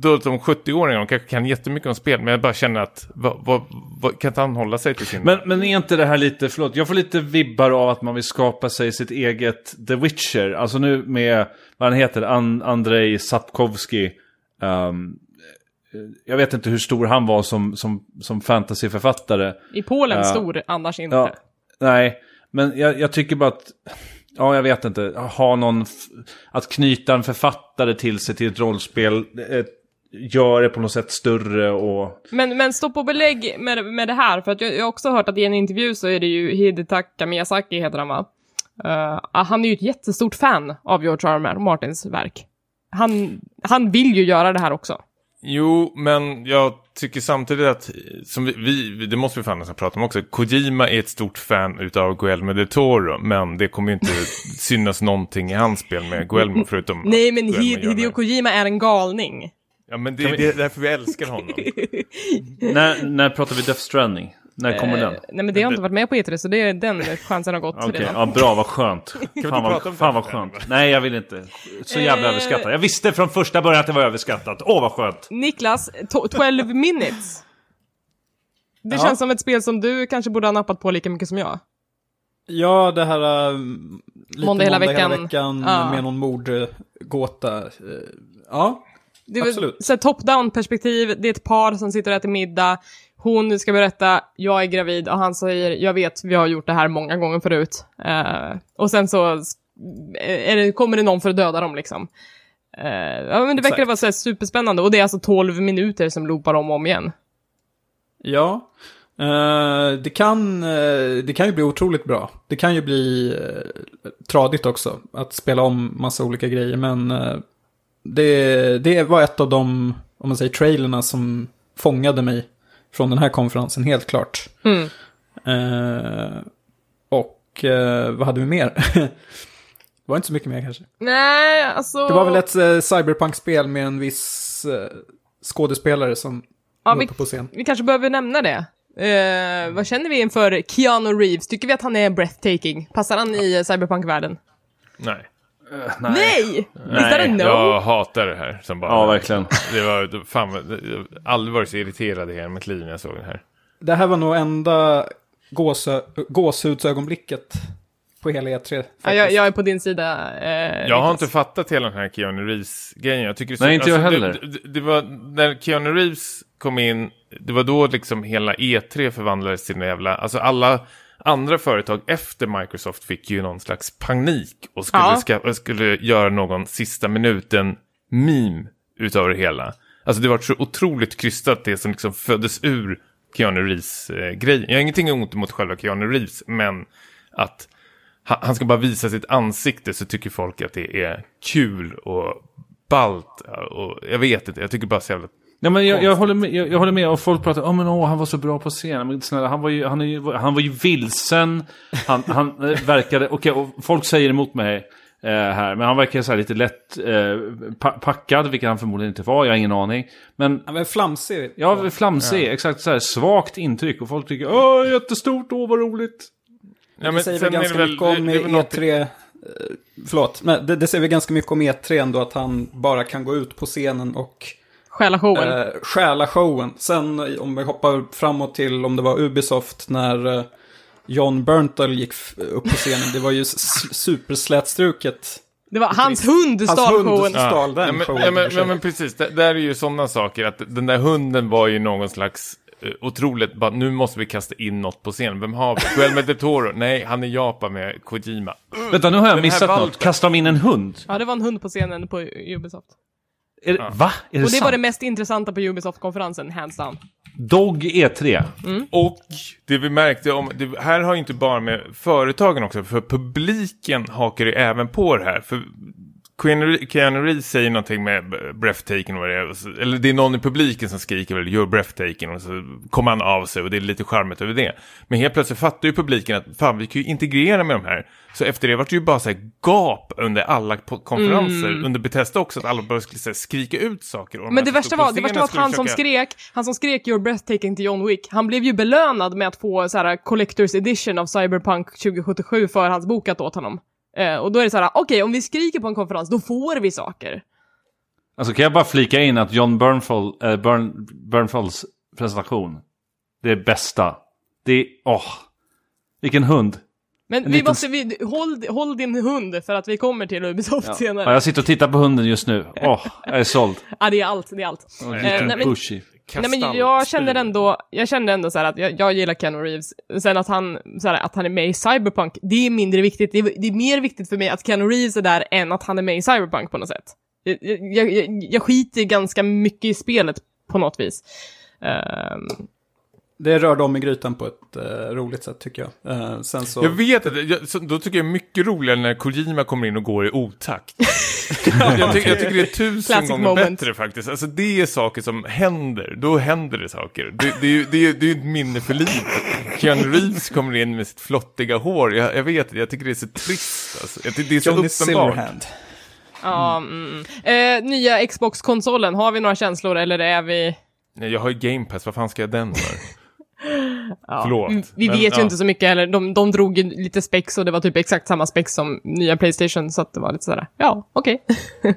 dåligt om 70-åringar, de kanske kan jättemycket om spel, men jag bara känner att, vad, vad, vad, kan inte han hålla sig till sin... Men, men är inte det här lite, förlåt, jag får lite vibbar av att man vill skapa sig sitt eget The Witcher. Alltså nu med, vad han heter, An Andrei Sapkowski. Ehm, jag vet inte hur stor han var som, som, som fantasyförfattare. I Polen Ja. stor, annars inte. Ja, nej, men jag, jag tycker bara att, ja jag vet inte, ha någon, att knyta en författare till sig till ett rollspel, eh, gör det på något sätt större och... Men, men stå på belägg med, med det här, för att jag, jag har också hört att i en intervju så är det ju Hidetaka Miyazaki, heter han va? Uh, han är ju ett jättestort fan av George R. R. Martins verk. Han, han vill ju göra det här också. Jo, men jag tycker samtidigt att, som vi, vi det måste vi fan nästan prata om också, Kojima är ett stort fan utav Guillermo del Toro, men det kommer ju inte <laughs> synas någonting i hans spel med Guillermo, förutom Nej, men Guillermo. Hideo Kojima är en galning. Ja, men det, det är därför vi älskar honom. <laughs> När, när pratar vi Death Stranding? När kommer den? Eh, nej, men det har inte varit med på E3, så det är den chansen har gått Okej, redan. ja, bra, vad skönt. Fan inte vad, prata om fan vad skönt. Nej, jag vill inte. Så jävla Eh. överskattat. Jag visste från första början att det var överskattat. Åh, vad skönt. Niklas, to- 12 <laughs> minutes. Det Ja. känns som ett spel som du kanske borde ha nappat på lika mycket som jag. Ja, det här... um, lite Måndag hela veckan. veckan Ja. med någon mordgåta. Eh, Ja, Det Absolut. så top-down perspektiv, det är ett par som sitter och äter middag. Hon ska berätta, jag är gravid och han säger, jag vet, vi har gjort det här många gånger förut. Eh, och sen så är det, kommer det någon för att döda dem liksom. Eh, ja men det verkar vara så superspännande och det är alltså 12 minuter som loopar om och om igen. Ja. Eh, det, kan, eh, det kan ju bli otroligt bra. Det kan ju bli uh, tradigt också. Att spela om massa olika grejer. Men eh, det, det var ett av de, om man säger, trailerna som fångade mig från den här konferensen, helt klart. Mm. Eh, och eh, vad hade vi mer? <laughs> det var inte så mycket mer kanske. Nej, alltså... Det var väl ett uh, cyberpunk-spel med en viss eh, skådespelare som Ja, var vi, på scen. vi kanske behöver nämna det. Eh, vad känner vi inför Keanu Reeves? Tycker vi att han är breathtaking? Passar han i eh, cyberpunk-världen? Nej. Nej! Visst är det no? Jag hatar det här som bara... Ja, verkligen. Det var, fan, jag har aldrig varit så irriterad i hela mitt liv när jag såg det här. Det här var nog enda gåsö- gåshudsögonblicket på hela E3. Faktiskt. Ja, jag, jag är på din sida. Eh, Jag har inte fattat hela den här Keanu Reeves-grejen. Jag tycker det är Nej, inte jag alltså, heller. Det, det, det var när Keanu Reeves kom in, det var då liksom hela E3 förvandlades till en jävla... Alltså alla andra företag efter Microsoft fick ju någon slags panik och skulle, Ja. ska, skulle göra någon sista minuten meme utav det hela. Alltså det var så otroligt krystat det som liksom föddes ur Keanu Reeves-grejen. Jag har ingenting ont mot själva Keanu Reeves, men att han han ska bara visa sitt ansikte så tycker folk att det är kul och ballt. Och jag vet inte, jag tycker bara så jävla... Ja, men jag, jag, håller med, jag, jag håller med och folk pratar om men åh, han var så bra på scen. Men snälla, han var ju, han är ju, han var ju vilsen. Han, han eh, verkade, okej, och folk säger emot mig. eh, här. Men han verkar så här lite lätt eh, pa packad, vilket han förmodligen inte var. Jag har ingen aning. Men Han var flamsig. ja, flamsig, exakt så här svagt intryck. Och folk tycker åh, jättestort, åh vad roligt. Ja, det säger väl ganska väl- mycket om det- det är väl något- E3... eh, Förlåt, men det, det säger väl ganska mycket om E3 ändå att han bara kan gå ut på scenen och Stjäla showen. eh, stjäla showen. Sen om vi hoppar framåt till om det var Ubisoft när eh, John Berntal gick upp på scenen. Det var ju superslätstruket. det var hans hund Hans stal hund showen. den ja, men, showen. ja, men, ja, men precis, det, där är ju sådana saker att den där hunden var ju någon slags eh, otroligt, bara, nu måste vi kasta in något på scenen. Vem har vi? <laughs> Guillermo del Toro? Nej, han är Japan med Kojima. Vänta, nu har jag Den missat något. Kastar de in en hund? Ja, det var en hund på scenen på Ubisoft. Är det, Va? Är det Och det sant? var det mest intressanta på Ubisoft-konferensen, hands down. Dog E3. Och det vi märkte om, det här har ju inte bara med företagen också, för publiken hakar ju även på det här. För Keanu Reeves säger någonting med breathtaking och vad det är, eller det är någon i publiken som skriker väl you're breathtaking och så kommer han av sig och det är lite charmigt över det. Men helt plötsligt fattar ju publiken att fan vi kan ju integrera med de här. Så efter det var det ju bara så här gap under alla konferenser, under Bethesda också, att alla här, skrika ut saker. De Men det som värsta var, det värsta var att han som försöka- skrek, han som skrek “You're breathtaking” till John Wick, han blev ju belönad med att få så här Collector's Edition av Cyberpunk 2077 för hans bokat åt honom. Eh, och då är det så här, okej, om vi skriker på en konferens, då får vi saker. Alltså kan jag bara flika in att John Bernfall, äh, Bern, Bernfalls presentation, det är bästa. Det är, åh, vilken hund. Men En vi liten- måste, vi, håll, håll din hund för att vi kommer till Ubisoft Ja, senare. jag sitter och tittar på hunden just nu. Åh, jag är såld. Ja, det är allt, det är allt. En Eh, liten nej, men- bushy. Nej men jag känner ändå, jag kände ändå så att jag, jag gillar Keanu Reeves. Sen att han, så här, att han är med i Cyberpunk, det är mindre viktigt. Det är, det är mer viktigt för mig att Keanu Reeves är där än att han är med i Cyberpunk på något sätt. Jag, jag, jag, skiter ganska mycket i spelet på något vis. Ehm, Det rörde om i grytan på ett eh, roligt sätt tycker jag. Eh, sen så... Jag vet jag, så, då tycker jag är mycket roligare när Kojima kommer in och går i otakt. <laughs> jag, tycker, jag tycker det är tusen Classic gånger moment. bättre faktiskt. Alltså det är saker som händer, då händer det saker. Det, det, är ju- det, är, det är ett minne för livet. Keanu Reeves kommer in med sitt flottiga hår, jag, jag vet det, jag tycker det är så trist. Alltså. Jag tycker det är så Johnny uppenbart. Silverhand. ja, mm. mm. Eh, nya Xbox-konsolen, har vi några känslor eller är vi... Nej, Jag har ju Game Pass, vad fan ska jag den för? <laughs> Ja, Förlåt, vi- Vi men, vet ju ja. inte så mycket heller. De, de drog ju lite spex och det var typ exakt samma spex som nya Playstation, så att det var lite sådär, ja, okej. <laughs>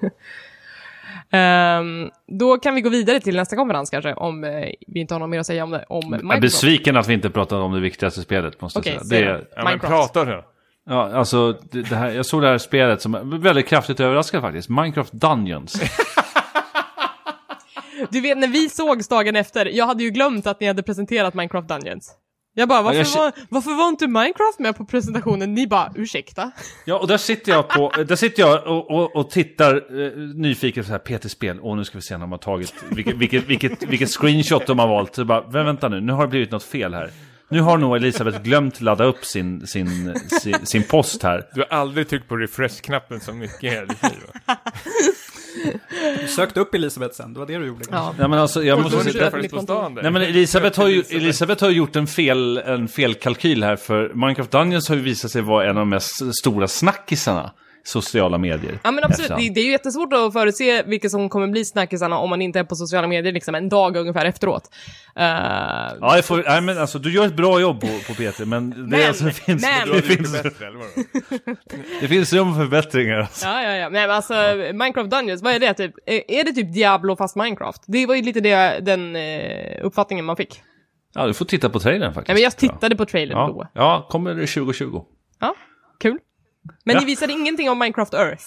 Ehm, då kan vi gå vidare till nästa konferens kanske, om eh, vi inte har något mer att säga om det. Om Jag är besviken att vi inte pratade om det viktigaste spelet, måste Okej, jag säga. Det är, Ja, men Minecraft. prata nu. ja, alltså, det, det här, jag såg det här spelet som väldigt kraftigt överraskad faktiskt. Minecraft Dungeons. <laughs> Du vet, när vi sågs dagen efter, jag hade ju glömt att ni hade presenterat Minecraft Dungeons. Jag bara, varför, jag- var, varför var inte Minecraft med på presentationen? Ni bara, ursäkta? Ja, och där sitter jag, på, där sitter jag och, och, och tittar eh, nyfiket på så här PT-spel. Och nu ska vi se när de har tagit, vilket, vilket, vilket, vilket screenshot de har valt. Så bara, vänta nu, nu har det blivit något fel här. Nu har nog Elisabeth glömt ladda upp sin, sin, sin, sin post här. Du har aldrig tryckt på refresh-knappen så mycket i hela ditt liv. Du sökte upp Elisabeth sen, det var det du gjorde. Ja. Nej men alltså, jag måste på stan där. Nej men Elisabeth har ju Elisabeth har gjort en fel, en fel kalkyl här för Minecraft Dungeons har ju visat sig vara en av de mest stora snackisarna sociala medier. Ja men absolut, det, det är ju jättesvårt att förutse vilka som kommer bli snackisarna om man inte är på sociala medier liksom en dag ungefär efteråt. Eh, Ja, jag får, nej, men alltså, du gör ett bra jobb på, på Peter, men, det, Men, alltså, det, finns, men. Det, finns, <laughs> det finns rum för förbättringar. Alltså. Ja, ja, ja. Nej, men alltså, Minecraft Dungeons, vad är det typ? Är det typ Diablo fast Minecraft? Det var ju lite det, den eh, uppfattningen man fick. Ja, du får titta på trailern faktiskt. Nej, men jag tittade på trailern ja. då. ja, kommer det 2020. Ja, kul. Men Ja. ni visade ingenting om Minecraft Earth?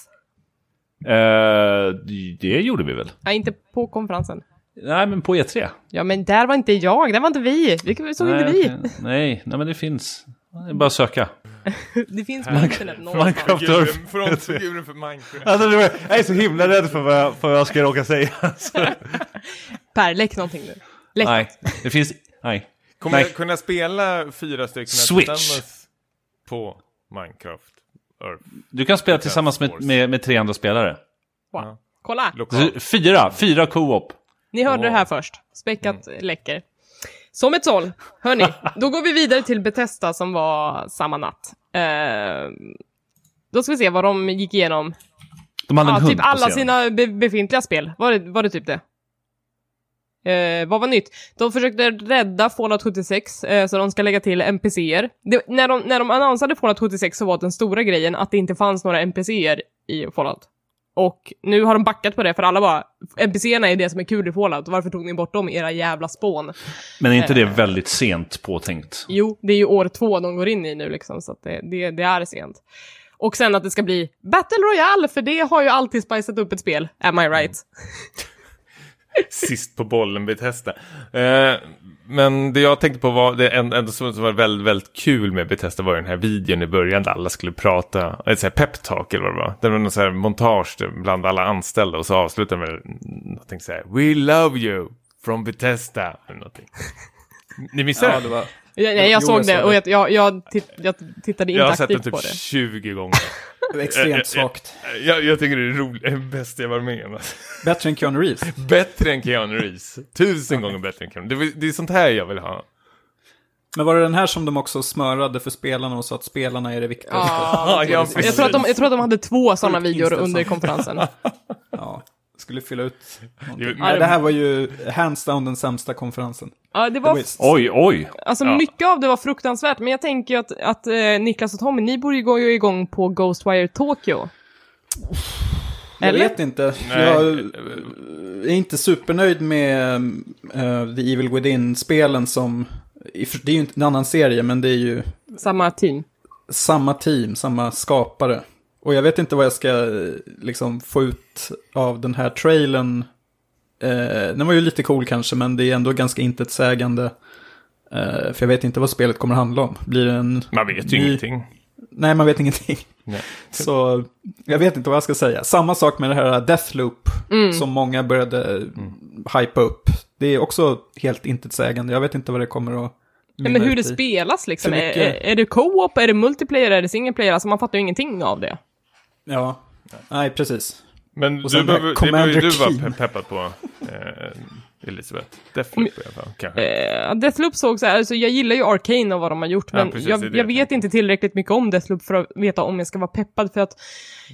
Eh, det gjorde vi väl? Nej, inte på konferensen. Nej, men på E3. Ja, men där var inte jag, där var inte vi. Vi såg inte nej, vi. okej. nej, nej, men det finns. Det är bara att söka. <laughs> Det finns på internet någonstans. Minecraft Earth. Figuren- Frontfiguren för Minecraft. Alltså, det jag är så himla rädd för vad jag, för vad jag ska råka säga. <laughs> Per, läck någonting nu. Läck. Nej, det finns... Nej. Kommer Nej. jag kunna spela fyra stycken Switch. tillsammans på Minecraft? Du kan spela tillsammans med, med, med tre andra spelare. Wow. Kolla, Lokalt. Fyra, fyra co-op. ni hörde Åh. det här först. Späckat läcker. Som ett såll. Hörni, <laughs> då går vi vidare till Bethesda som var samma natt. Eh, Då ska vi se vad de gick igenom. De hade en Ja, hund typ alla sina be befintliga spel. Var det, var det typ det? Eh, vad var nytt? De försökte rädda Fallout 76, eh, så de ska lägga till NPCer. Det, när, de, när de annonsade Fallout 76 så var den stora grejen att det inte fanns några NPCer i Fallout. Och nu har de backat på det, för alla bara NPCerna är det som är kul i Fallout, varför tog ni bort dem, era jävla spån? Men är inte Eh. det väldigt sent påtänkt? Jo, det är ju år två de går in i nu liksom, så det, det, det är sent. Och sen att det ska bli Battle Royale, för det har ju alltid spicat upp ett spel. Am I right? Sist på bollen Bethesda. Eh, men det jag tänkte på var, det en- ändå som var väldigt, väldigt kul med Bethesda var den här videon i början där alla skulle prata, ett peptalk eller vad det var. Det var någon sån här montage bland alla anställda och så avslutar med någonting så här, We love you from Bethesda. Eller någonting. Ni missar Ja, det var... Jag, jag Jo, såg jag det och det. jag, jag, jag, titt, jag tittade Jag inte har sett den aktivt typ på det. 20 <laughs> gånger. Extremt svagt. Jag, jag tycker det är roligt, det bästa jag varit med om. Bättre än Keanu Reeves. <laughs> Bättre än Keanu Reeves. Tusen gånger bättre än Keanu det, är- det är sånt här jag vill ha. Men var det den här som de också smörade för spelarna och sa att spelarna är det viktigaste? <laughs> Ja, Ja, jag, tror att de, jag tror att de hade två sådana videor under konferensen. Ja, skulle fylla ut någonting. Nej, det här var ju hands down den sämsta konferensen. Ja, det var Oj, oj! Alltså Ja. mycket av det var fruktansvärt, men jag tänker ju att, att eh, Niklas och Tommy, ni borde ju gå igång på Ghostwire Tokyo. Jag Eller? vet inte. Nej. Jag är inte supernöjd med eh, The Evil Within-spelen som... Det är ju inte en annan serie, men det är ju Samma team. samma team, samma skapare. Och jag vet inte vad jag ska eh, liksom få ut av den här trailern. Eh, den var ju lite cool kanske, men det är ändå ganska intetsägande. Eh, för jag vet inte vad spelet kommer handla om. Blir det en... Man vet ju ny- ingenting. Nej, man vet ingenting. Nej. <laughs> Så jag vet inte vad jag ska säga. Samma sak med det här Deathloop som många började hypa upp. Det är också helt intetsägande. Jag vet inte vad det kommer att Nej, men hur det i. spelas liksom. Är, är det co-op, är det multiplayer, är det single player? Alltså man fattar ju ingenting av det. Ja, nej precis. Men du behöver, det behöver du vara pe- peppad på, eh, Elisabeth. Deathloop i alla fall, kanske. Eh, Deathloop såg så här, alltså jag gillar ju Arcane och vad de har gjort, Ja, men precis, det jag, det jag jag vet inte tillräckligt mycket om Deathloop för att veta om jag ska vara peppad, för att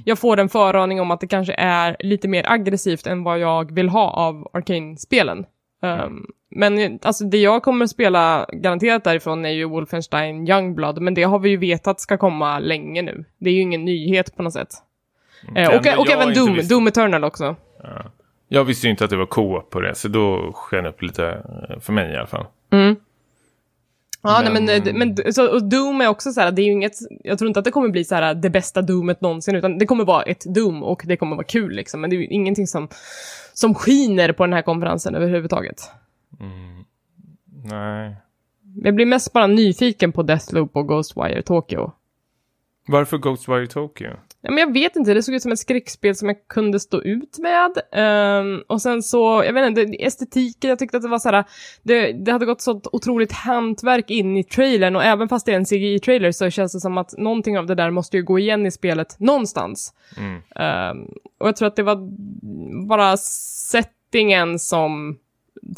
jag får en föraning om att det kanske är lite mer aggressivt än vad jag vill ha av Arcane-spelen. Um, men alltså det jag kommer att spela garanterat därifrån är ju Wolfenstein Youngblood, men det har vi ju vetat ska komma länge nu. Det är ju ingen nyhet på något sätt. Eh, Det och, och även Doom, Doom Eternal också. Jag visste ju inte att det var co-op på det, så då sken upp lite eh, för mig i alla fall. Ja, Men- nej, men, men så, och Doom är också så här, det är ju inget, jag tror inte att det kommer bli så här det bästa Doomet någonsin, utan det kommer vara ett Doom och det kommer vara kul liksom, men det är ju ingenting som, som skiner på den här konferensen överhuvudtaget. Nej. Jag blir mest bara nyfiken på Deathloop och Ghostwire Tokyo. Varför Ghostwire Tokyo? Ja, men jag vet inte, det såg ut som ett skräckspel som jag kunde stå ut med. Ehm, och sen så, jag vet inte, estetiken, jag tyckte att det var så här, det, det hade gått så otroligt hantverk in i trailern och även fast det är en CGI-trailer så känns det som att någonting av det där måste ju gå igen i spelet någonstans. Mm. Ehm, och jag tror att det var bara settingen som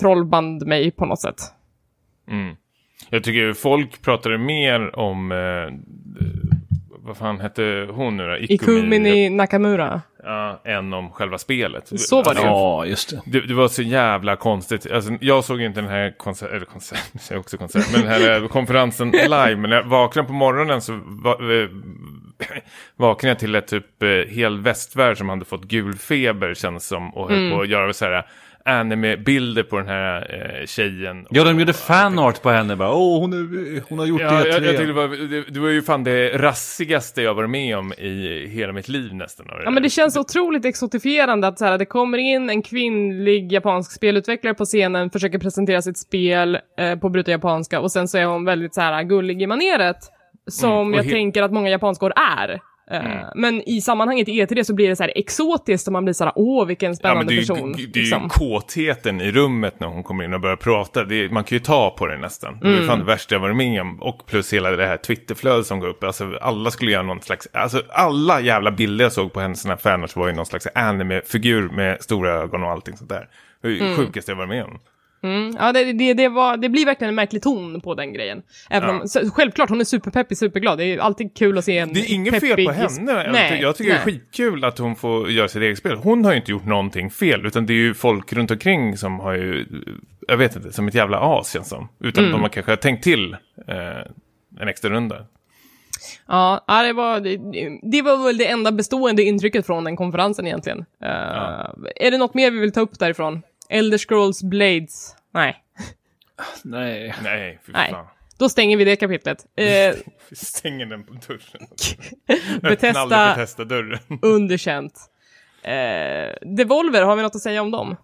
trollband mig på något sätt. Mm. Jag tycker folk pratade mer om, eh, vad fan hette hon nu då? Ikumini Nakamura. Ja, än om själva spelet. Så var det. Ja, just det. Det, det var så jävla konstigt. Alltså, jag såg ju inte den här konsert, eller konsert, <laughs> jag säger också konsert, men den här <laughs> konferensen live. Men när jag vaknade på morgonen så va, eh, <clears throat> vaknade jag till ett typ eh, hel västvärld som hade fått gul feber känns som. Och höll Mm. på att göra så här anime-bilder på den här eh, tjejen. Ja, de gjorde fanart på henne bara. Åh, hon, är, hon har gjort Ja, det jag, jag det var, det, det var ju fan det rassigaste jag varit med om i hela mitt liv nästan. Ja men det känns otroligt exotifierande att så här, det kommer in en kvinnlig japansk spelutvecklare på scenen, försöker presentera sitt spel eh, på bruta japanska och sen så är hon väldigt så här gullig i maneret. Som Mm, jag tänker att många japanskor är. Eh, Men i sammanhanget i E3 så blir det så här exotiskt och man blir så här, åh vilken Ja, spännande det är ju, person. det är ju liksom. kåtheten i rummet när hon kommer in och börjar prata. Är, man kan ju ta på det nästan. Det är Mm. fan det värsta jag varit med om. Och plus hela det här Twitterflödet som går upp. Alltså alla skulle göra någon slags, alltså alla jävla bilder jag såg på hennes fanart var ju någon slags anime-figur med stora ögon och allting sånt där. Det är ju Mm. sjukaste jag varit med om. Mm, ja, det, det, det, var, det blir verkligen en märklig ton på den grejen. Även Ja. om, så, självklart, hon är superpeppig, superglad. Det är alltid kul att se en Det är inget fel på henne. Nej, jag tycker nej. det är skitkul att hon får göra sitt eget spel. Hon har ju inte gjort någonting fel, utan det är ju folk runt omkring som har ju, jag vet inte, som ett jävla as känns som. Utan Mm. de har kanske tänkt till eh, en extra runda. Ja, det var, det, det var väl det enda bestående intrycket från den konferensen egentligen. Uh, Är det något mer vi vill ta upp därifrån? Elder Scrolls Blades? Nej. Nej. Nej, fy Nej. fan. Då stänger vi det kapitlet. Uh, Vi stänger den på dörren. <laughs> Öppna aldrig Bethesda-dörren. <laughs> underkänt. Uh, Devolver, har vi något att säga om dem?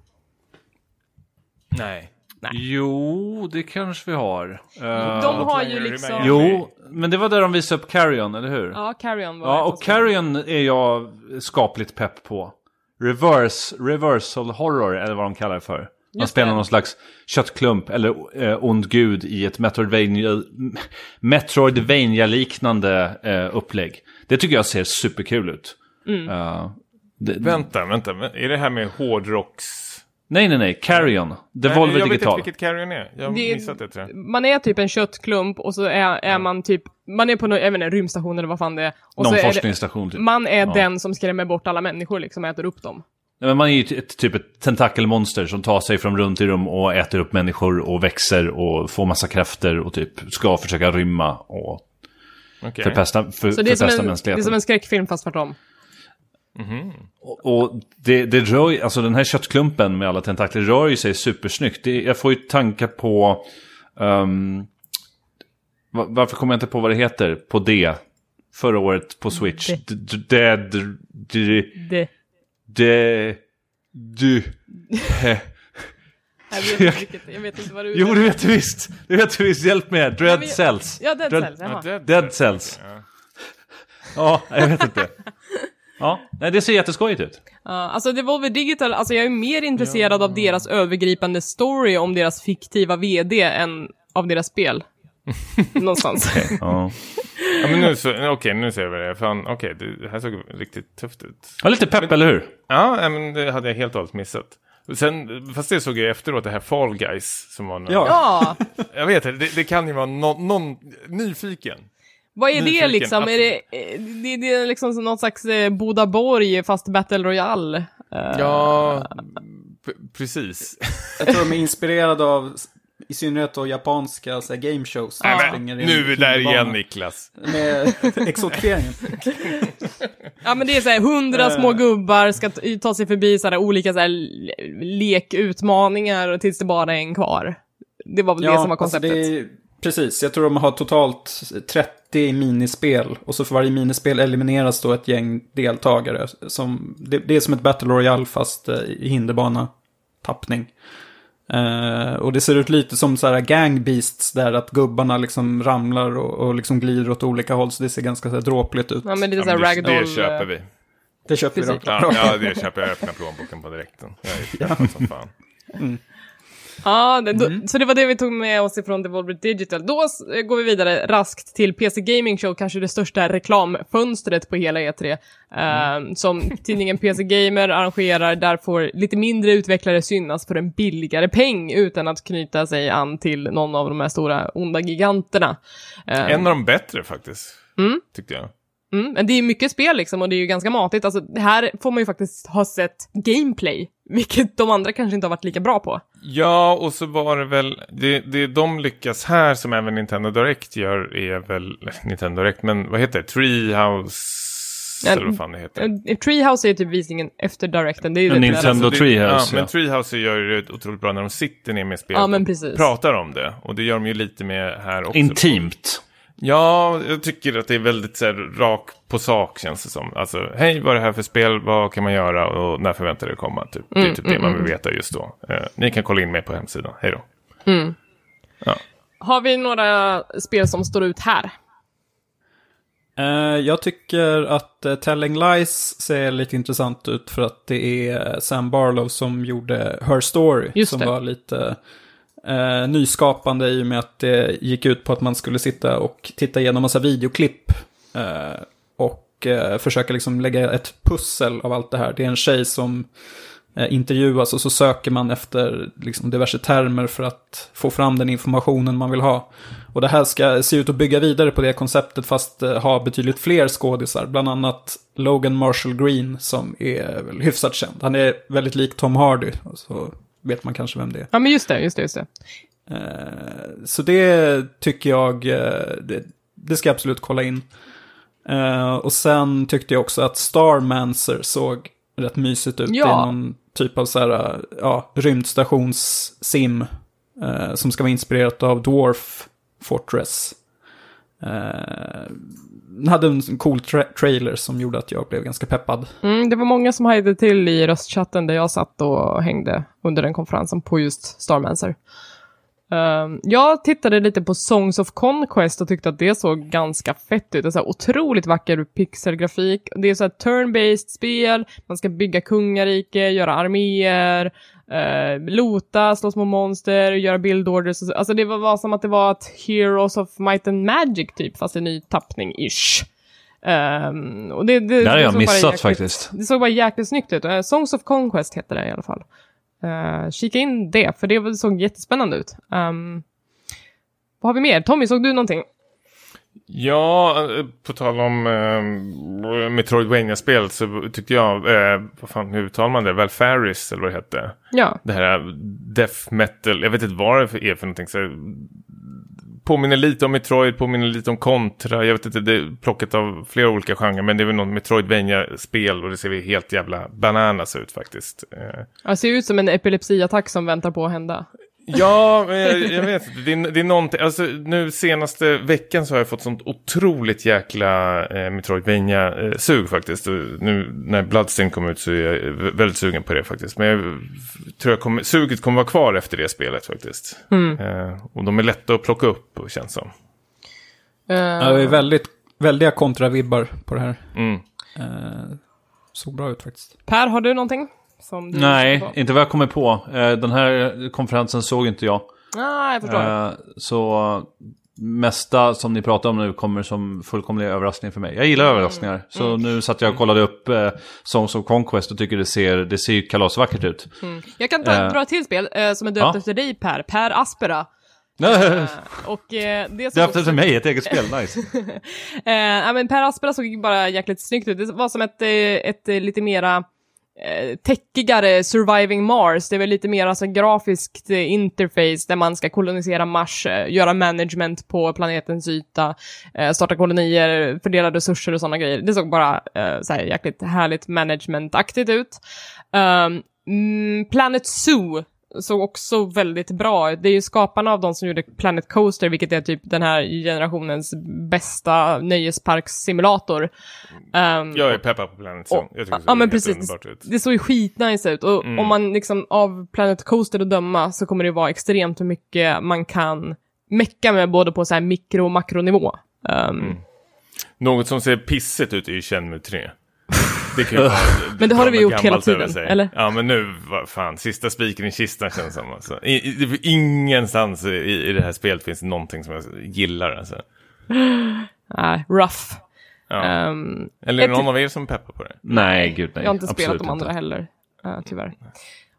Nej. Jo, det kanske vi har. Eh, De har ju liksom... Jo, men det var där de visade upp Carrion, eller hur? Ja, Carrion var Ja, och. Carrion är jag skapligt pepp på. Reverse, reversal horror, eller vad de kallar det för. Man Just spelar det. någon slags köttklump eller eh, ond gud i ett Metroidvania, Metroidvania-liknande eh, upplägg. Det tycker jag ser superkul ut. Mm. Eh, det, Vänta, vänta. Är det här med hårdrocks... nej, nej, nej. Carrion. Devolver Nej, jag Digital. vet inte vilket Carrion är. Jag har Det- missat det tror jag. Man är typ en köttklump och så är, är man typ, man är på någon, jag vet inte, rymdstation eller vad fan det är. Och Någon så är det, forskningsstation typ. man är Ja. den som skrämmer bort alla människor liksom, och äter upp dem. Nej, men man är ju ett, typ ett tentakelmonster som tar sig från rum till rum och äter upp människor och växer och får massa krafter och typ ska försöka rymma och Okej. förpesta, för, Så det är, som förpesta en, det är mänskligheten. som en skräckfilm fast tvärtom. Och, och det, det rör ju- alltså den här köttklumpen med alla tentakler rör ju sig supersnyggt. Det, jag får ju tankar på, va- varför kommer jag inte på vad det heter på D? Förra året på Switch. Det. Dead, d- Det, d- du. jag, vet inte vilket, jag vet inte vad du Jo, det vet du visst. Det vet du visst. Hjälp mig. Dread Ja, Cells. Ja, Dead Dread- Cells, jaha. Ja, Dead Cells. Ja. Ja, jag vet inte. Ja, nej, det ser jätteskojigt ut. Ja, alltså Devolver Digital, alltså jag är mer intresserad av deras övergripande story om deras fiktiva VD än av deras spel. <laughs> Någonstans. Ja. <laughs> Ja, men nu så, okej, nu ser jag vad det. Fan, okej, det här såg riktigt tufft ut. ja, lite pepp, eller hur? Ja, men det hade jag helt och hållet missat. Sen, fast det såg jag efteråt, det här Fall Guys som var Ja. Ja, Jag vet inte, det, det kan ju vara någon, någon nyfiken. Vad är det liksom? Är det, eh, det, det är liksom som något slags eh, Bodaborg fast Battle Royale? Eh, Ja, precis. <laughs> Jag tror de är inspirerade av, i synnerhet då japanska så här, game shows. En nu är vi där igen Niklas. Med <laughs> exotifieringen. Ja men det är såhär, hundra Eh. små gubbar ska ta sig förbi såhär olika såhär le- lekutmaningar tills det bara är en kvar. Det var väl det som var alltså konceptet. det är, precis, jag tror de har totalt 30 minispel. Och så för varje minispel elimineras då ett gäng deltagare. Som, det, det är som ett Battle Royale fast eh, i hinderbana-tappning. Eh, och det ser ut lite som så här gang beasts där att gubbarna liksom ramlar och, och liksom glider åt olika håll. Så det ser ganska så här dråpligt ut. Ja men lite Ja, såhär men det, ragdoll. det köper vi. Det köper vi. Precis. Ja, ja, det köper jag. Jag öppnar plånboken på direkten. Jag är ja. som fan. Ja, det, Mm. då, så det var det vi tog med oss ifrån Devolver Digital. Då går vi vidare raskt till PC Gaming Show, kanske det största reklamfönstret på hela E3. Mm. eh, som tidningen PC Gamer arrangerar, där får lite mindre utvecklare synas för en billigare peng utan att knyta sig an till någon av de här stora onda giganterna. Eh, En av de bättre faktiskt. Mm. Tyckte jag. Mm, men det är mycket spel liksom och det är ju ganska matigt. Alltså, här får man ju faktiskt ha sett gameplay, vilket de andra kanske inte har varit lika bra på. Ja, och så var det väl, det, det de lyckas här som även Nintendo Direct gör är väl, <laughs> Nintendo Direct, men vad heter det? Treehouse, Ja, eller vad fan det heter. Eh, Treehouse är ju typ visningen efter Directen, det är rätt Nintendo. Alltså, det- Treehouse, Ja, ja. men Treehouse gör ju det otroligt bra när de sitter ner med spelet Ja, men och precis. pratar om det. Och det gör de ju lite med här också. Intimt. Ja, jag tycker att det är väldigt så här, rak på sak känns det som. Alltså, hej, vad är det här för spel? Vad kan man göra? Och när förväntar det komma? Typ. det är typ det man vill veta just då. Eh, ni kan kolla in mig på hemsidan. Hej då. Har vi några spel som står ut här? Eh, jag tycker att uh, Telling Lies ser lite intressant ut för att det är Sam Barlow som gjorde Her Story. Just som det. var lite eh, nyskapande i och med att det gick ut på att man skulle sitta och titta igenom massa videoklipp. eh, och eh, försöka liksom lägga ett pussel av allt det här. Det är en tjej som eh, intervjuas och så söker man efter liksom, diverse termer för att få fram den informationen man vill ha. Och det här ska se ut att bygga vidare på det konceptet fast eh, ha betydligt fler skådisar. Bland annat Logan Marshall Green som är väl hyfsat känd. Han är väldigt lik Tom Hardy. Så vet man kanske vem det är. Ja, men just det, just det, just det. Eh, så det tycker jag, eh, det, det ska jag absolut kolla in. Eh, och sen tyckte jag också att Starmancer såg rätt mysigt ut. Ja. Det är någon typ av så här, ja, rymdstationssim. Eh, som ska vara inspirerat av Dwarf Fortress. Eh, den hade en cool tra- trailer som gjorde att jag blev ganska peppad. Mm, det var många som hajade till i röstchatten där jag satt och hängde under den konferensen på just Starmancer. Um, jag tittade lite på Songs of Conquest och tyckte att det såg ganska fett ut. Det är så här otroligt vacker pixelgrafik. Det är så här turn-based spel, man ska bygga kungarike, göra arméer, uh, lota, slå små monster, göra build orders. och så- Alltså det var, var som att det var ett Heroes of Might and Magic typ, fast en ny tappning-ish. Um, och det, det, Det har jag missat jäkligt- faktiskt. det såg bara jäkligt snyggt ut. Eh, Songs of Conquest heter det i alla fall. Uh, kika in det, för det såg jättespännande ut. Um, vad har vi mer? Tommy, såg du någonting? Ja, eh, på tal om eh, Metroidvania-spel så tyckte jag, eh, vad fan, hur uttalar man det? Valfaris eller vad det hette? Ja. Det här death metal, jag vet inte vad det är för någonting. Så påminner lite om Metroid, påminner lite om Contra. Jag vet inte, det är plockat av flera olika genrer. Men det är väl något Metroidvania-spel och det ser vi helt jävla bananas ut faktiskt. Eh, ja, Det ser ut som en epilepsiattack som väntar på att hända. Ja, jag, jag vet inte. Det är, det är någonting. Alltså, nu senaste veckan så har jag fått sånt otroligt jäkla eh, Metroidvania-sug faktiskt. Och nu när Bloodstained kom ut så är jag väldigt sugen på det faktiskt. Men jag tror jag kommer, suget kommer vara kvar efter det spelet faktiskt. Eh, och de är lätta att plocka upp, känns som. Eh, Ja, det är väldigt, väldiga kontravibbar på det här. Mm. Eh, såg bra ut faktiskt. per, har du någonting? Som du Nej, inte vad jag kommer på. Eh, Den här konferensen såg inte jag. Ah, jag förstår. Eh, Så mesta som ni pratar om nu kommer som fullkomlig överraskning för mig. Jag gillar överraskningar. Så nu satt jag och kollade upp eh, Songs of Conquest och tycker det ser, det ser ju kalasvackert ut. Jag kan ta, eh, dra ett till spel eh, som är döpt ja. efter dig, Per. Per Aspera. <laughs> Och eh, det som Döpt efter mig, ett eget spel, <laughs> nice. Eh, men Per Aspera såg bara jäkligt snyggt ut. Det var som ett, ett lite mera eh, täckigare Surviving Mars. Det är väl lite mer alltså grafiskt eh, interface där man ska kolonisera Mars, eh, göra management på planetens yta, eh, starta kolonier, fördela resurser och sådana grejer. Det såg bara eh, så här jäkligt härligt managementaktigt ut. Um, Planet Zoo såg också väldigt bra ut. Det är ju skaparna av de som gjorde Planet Coaster, vilket är typ den här generationens bästa nöjesparkssimulator. Um, Jag är peppad på Planet Zoo. Jag tycker det ser ja, men precis. ut. Det såg ju skitnice ut och Mm. om man liksom av Planet Coaster att döma så kommer det vara extremt hur mycket man kan mecka med både på så här mikro och makronivå. Um, Mm. Något som ser pissigt ut är ju Shenmue 3. Det kan ju vara <laughs> Men det har vi gjort hela tiden, eller? Ja, men nu, vad fan, sista spiken i kistan känns som. Alltså. I, i, ingenstans i, i det här spelet finns någonting som jag gillar. Alltså. nej, <sighs> rough. Ja. Um, Eller är det någon av er som är peppad på det? Nej, gud nej. Jag har inte Absolut spelat de andra inte. heller, uh, tyvärr.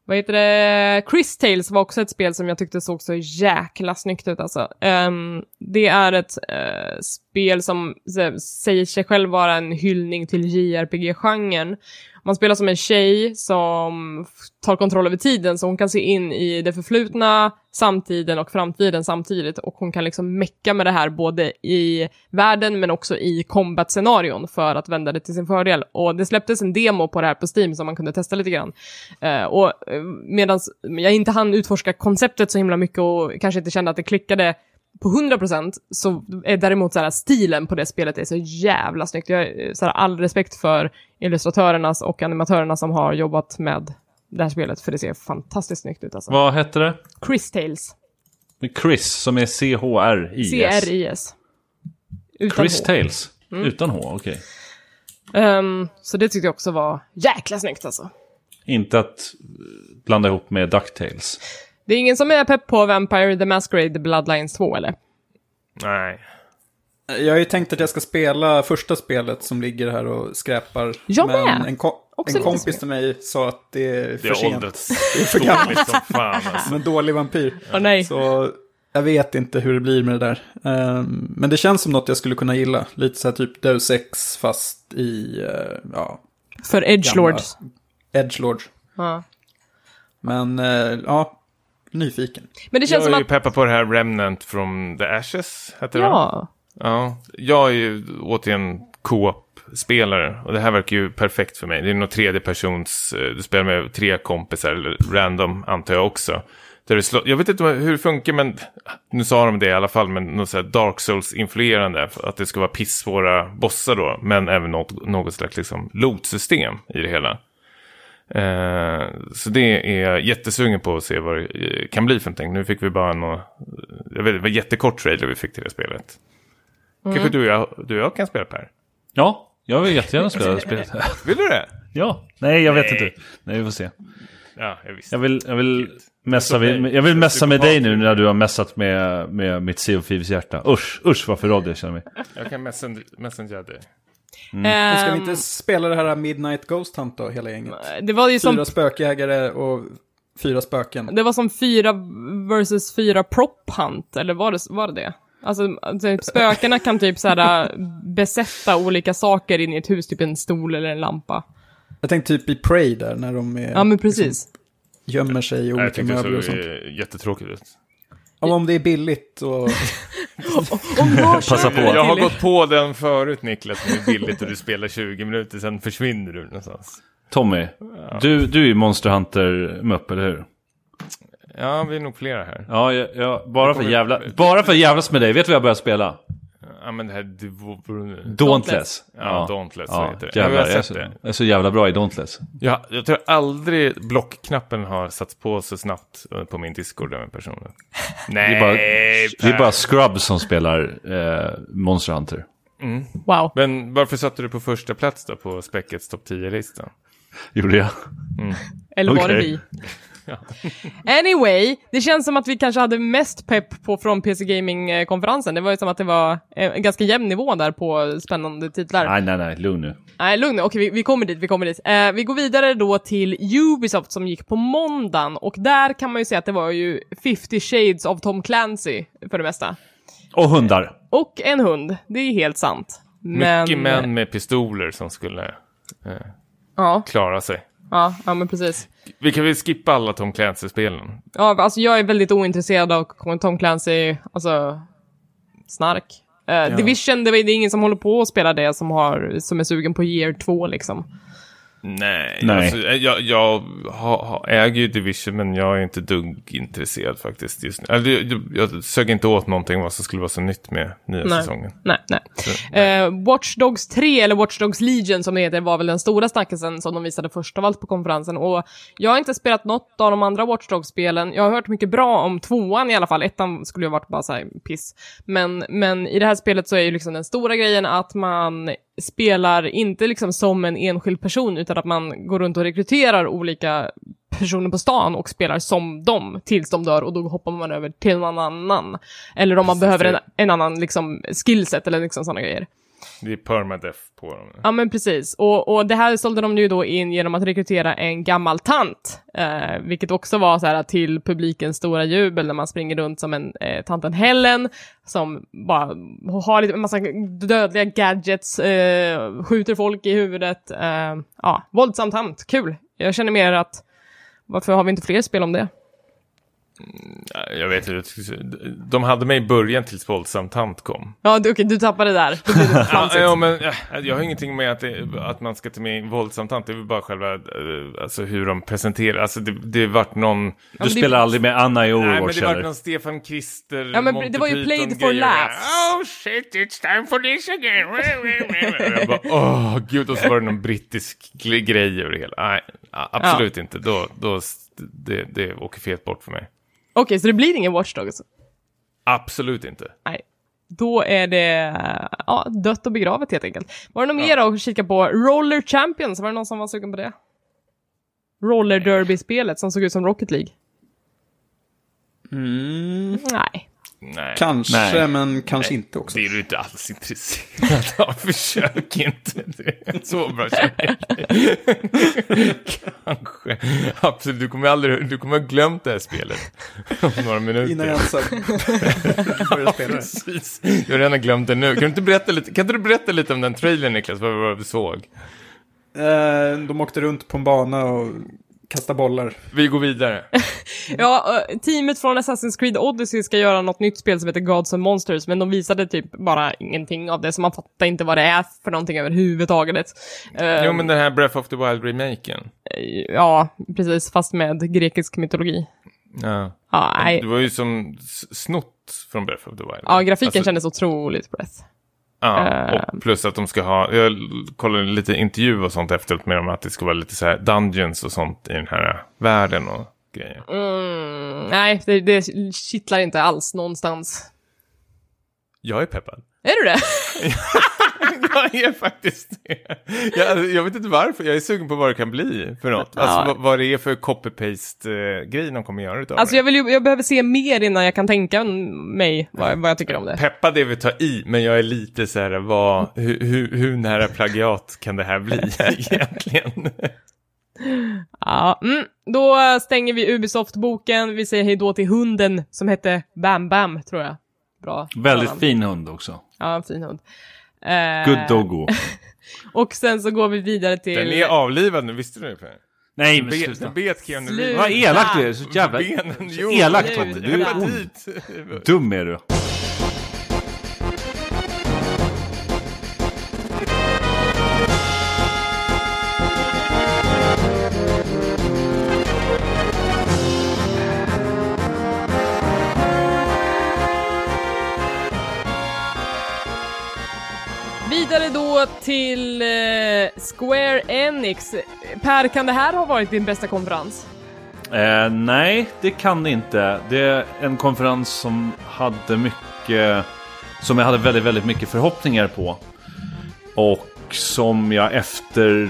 Vad heter det? Chris Tales var också ett spel som jag tyckte såg så jäkla snyggt ut alltså. Ehm, det är ett eh, spel som så, säger sig själv vara en hyllning till JRPG-genren. Man spelar som en tjej som tar kontroll över tiden, så hon kan se in i det förflutna, samtiden och framtiden samtidigt. Och hon kan liksom mecka med det här både i världen men också i combat-scenarion för att vända det till sin fördel. Och det släpptes en demo på det här på Steam som man kunde testa lite grann. Eh, och eh, medan jag inte hann utforska konceptet så himla mycket och kanske inte kände att det klickade på 100% så är däremot så här, stilen på det spelet är så jävla snyggt. Jag har så här, all respekt för illustratörernas och animatörerna som har jobbat med det här spelet, för det ser fantastiskt snyggt ut alltså. Vad hette det? Chris Tales. Chris, som är C-H-R-I-S. C-R-I-S. Chris H. Tales. Mm. Utan H, okej. Ehm, så det tyckte jag också var jäkla snyggt alltså. Inte att eh, blanda ihop med DuckTales. Det är ingen som är pepp på Vampire the Masquerade Bloodlines 2 eller? Nej. Jag har ju tänkt att jag ska spela första spelet som ligger här och skräpar. Jag men med. En, ko- En kompis till mig sa att det är Det för har sent. <laughs> Det är för gammalt. som fan alltså. Som en dålig vampyr. Åh nej. Så jag vet inte hur det blir med det där. Ehm, men det känns som något jag skulle kunna gilla. Lite så här typ Deus Ex fast i, eh, ja, För Edgelords. Edgelord. Ja. Men eh, ja, nyfiken. Men det känns Jag som är ju att... peppad på det här Remnant from the Ashes, heter det va? Ja. Ja, jag är ju återigen co-op-spelare och det här verkar ju perfekt för mig. Det är nog tredje persons, eh, du spelar med tre kompisar, eller random antar jag också. Där det slå, jag vet inte hur det funkar, men nu sa de det i alla fall, men något så Dark Souls-influerande, att det ska vara pissvåra bossar då, men även något, något slags liksom loot-system i det hela. Eh, så det är jag jättesugen på att se vad det eh, kan bli för någonting. Nu fick vi bara en, jag vet, det var jättekort trailer vi fick till det spelet. Kanske du och, jag, du och jag kan spela Per? Ja, jag vill jättegärna spela det spelet. <laughs> Vill du det? ja, nej jag vet inte. Nej, vi får se. Ja, jag visste. Jag vill, jag vill messa, med, jag vill messa med dig nu när du har messat med, med mitt Sea of Thieves hjärta. Usch, usch vad förrådd jag känner mig. Jag kan messen- messengera dig. Men ska vi inte spela det här Midnight Ghost Hunt då, hela gänget? det var ju som Fyra spökjägare och fyra spöken. Det var som fyra versus fyra prop hunt, eller var det var det? det? Alltså, typ, spökena kan typ såhär besätta olika saker in i ett hus, typ en stol eller en lampa. Jag tänkte typ i Prey där, när de är, Ja, men precis. gömmer sig i olika det möbler och såg sånt. eh, jättetråkigt ut. Ja, om det är billigt och... <laughs> Passa på. Jag har gått på den förut Niklas, när det är billigt och du spelar 20 minuter, sen försvinner du någonstans. Tommy, du, du är ju Monster Hunter-mupp, eller hur? Ja, vi är nog flera här. Ja, jag, jag, bara, för kommer- jävla, bara för jävlas med dig, vet du vad jag börjar spela? Ja, men det här... Dauntless. Ja, Dauntless, Ja, heter det. jävlar, Jag har jag, är sett så, det. jag är så jävla bra i Dauntless. Ja, jag tror aldrig blockknappen har satts på så snabbt eh, på min Discord av en person. <laughs> Nej, Det är bara, det är bara Scrubs som spelar eh, Monster Hunter. Wow. Men varför satte du på första plats då på Späckets topp 10-lista? Gjorde jag? Eller var det Okej. <laughs> Anyway, det känns som att vi kanske hade mest pepp på från PC Gaming-konferensen. Det var ju som att det var eh, en ganska jämn nivå där på spännande titlar. Nej, nej, nej, lugn nu. Nej, lugn nu. Okej, vi, vi kommer dit, vi kommer dit. Eh, vi går vidare då till Ubisoft som gick på måndagen och där kan man ju säga att det var ju 50 shades of Tom Clancy för det mesta. Och hundar. Och en hund, det är helt sant. Men... Mycket män med pistoler som skulle eh, Ja, klara sig. ja, ja men precis. Vi kan väl skippa alla Tom Clancy-spelen. Ja, alltså jag är väldigt ointresserad av Tom Clancy, alltså snark. Eh, Division, det är det är ingen som håller på att spela det som, har, som är sugen på year 2 liksom. Nej, Nej. Alltså, jag, jag har, har, äger ju Division men jag är inte dugg intresserad faktiskt just nu. Alltså, jag, jag sög inte åt någonting vad som skulle vara så nytt med nya Nej. säsongen. Nej, nej. Eh, Watch Dogs 3, eller Watch Dogs Legion som det heter, var väl den stora snackisen som de visade först av allt på konferensen. Och jag har inte spelat något av de andra Watch Dogs-spelen. Jag har hört mycket bra om tvåan i alla fall. Ettan skulle ju ha varit bara så här piss. Men, men i det här spelet så är ju liksom den stora grejen att man spelar inte liksom som en enskild person, utan att man går runt och rekryterar olika personer på stan och spelar som dem tills de dör och då hoppar man över till någon annan. Eller om man Precis, behöver en, en annan liksom skillset eller liksom sådana grejer. Det är permadeath på dem. Ja men precis, och, och det här sålde de ju då in genom att rekrytera en gammal tant, eh, vilket också var så här till publikens stora jubel när man springer runt som en eh, tanten Helen som bara har lite en massa dödliga gadgets, eh, skjuter folk i huvudet, eh, ja, våldsam tant, kul. Jag känner mer att varför har vi inte fler spel om det? Ja, Jag vet inte, de hade mig i början tills våldsam tant kom. Ja, du, okej, du tappade där. <laughs> Ja, ja, men ja, jag har ingenting med att, det, att man ska ta med våldsam tant. Det är väl bara själva, eh, alltså hur de presenterar. Alltså det, det har varit någon... Du det- spelar aldrig med Anna i Nej, men Overwatch det var eller? någon Stefan Krister, Ja, men Monty det var ju played for laughs. Oh shit, it's time for this again. Jag bara, åh gud, och så var det någon brittisk gre- grej över det hela. Nej, absolut inte. Då, då, det, det åker fet bort för mig. Okej, så det blir ingen Watch Dogs? Absolut inte. Nej. Då är det ja, dött och begravet helt enkelt. Var det något mer att kika på? Roller Champions, var det någon som var sugen på det? Roller Derby-spelet som såg ut som Rocket League? Mm. Nej. Nej. Kanske, Nej. men kanske inte också. Det är du inte alls intresserad av. <laughs> Försök inte. Det är så bra. Kanske. Absolut, du kommer aldrig, du kommer ha glömt det här spelet. Om några minuter. Innan jag ens har börjat spela. Precis. Jag har redan glömt det nu. Kan du inte berätta lite, kan inte du berätta lite om den trailern Niklas? Vad vi såg? Eh, De åkte runt på en bana och kastade bollar. Vi går vidare. <laughs> Ja, eh, teamet från Assassin's Creed Odyssey ska göra något nytt spel som heter Gods and Monsters, men de visade typ bara ingenting av det, så man fattar inte vad det är för någonting överhuvudtaget. Eh, Jo, men den här Breath of the Wild-remaken. Ja, precis, fast med grekisk mytologi. Ja. Ja, nej. Det var ju som snott från Breath of the Wild. Ja, grafiken Alltså, kändes otroligt Breath. Ja, Eh. och plus att de ska ha, jag kollade lite intervju och sånt efteråt med dem, att det ska vara lite så här dungeons och sånt i den här världen och grejer. Mm, nej, det, det kittlar inte alls någonstans. Jag är peppad. Är du det? <laughs> <laughs> <laughs> jag är faktiskt det. Jag, jag vet inte varför, jag är sugen på vad det kan bli för något. Alltså Ja. vad, vad det är för copy-paste-grej de kommer göra utav Alltså det. jag, vill ju, jag behöver se mer innan jag kan tänka mig vad, vad jag tycker om det. Peppad är vi ta i, men jag är lite så här, vad, hur, hur, hur nära plagiat kan det här bli <laughs> egentligen? Ja, mm. Då stänger vi Ubisoft-boken, vi säger hej då till hunden som hette Bam Bam, tror jag. Bra. Väldigt fin hund också. Ja, en fin hund. Eh, Good doggo. <laughs> Och sen så går vi vidare till... Den är avlivad nu, visste du det? Per? Nej, men sluta. den bet Keanu. Reeves. Vad elakt du är. Så jävla... Benen, så jo. elakt. Du är ond. Dum är du. Till eh, Square Enix. Per, kan det här ha varit din bästa konferens? Eh, nej, det kan det inte. Det är en konferens som hade mycket... Som jag hade väldigt, väldigt mycket förhoppningar på. Och som jag efter,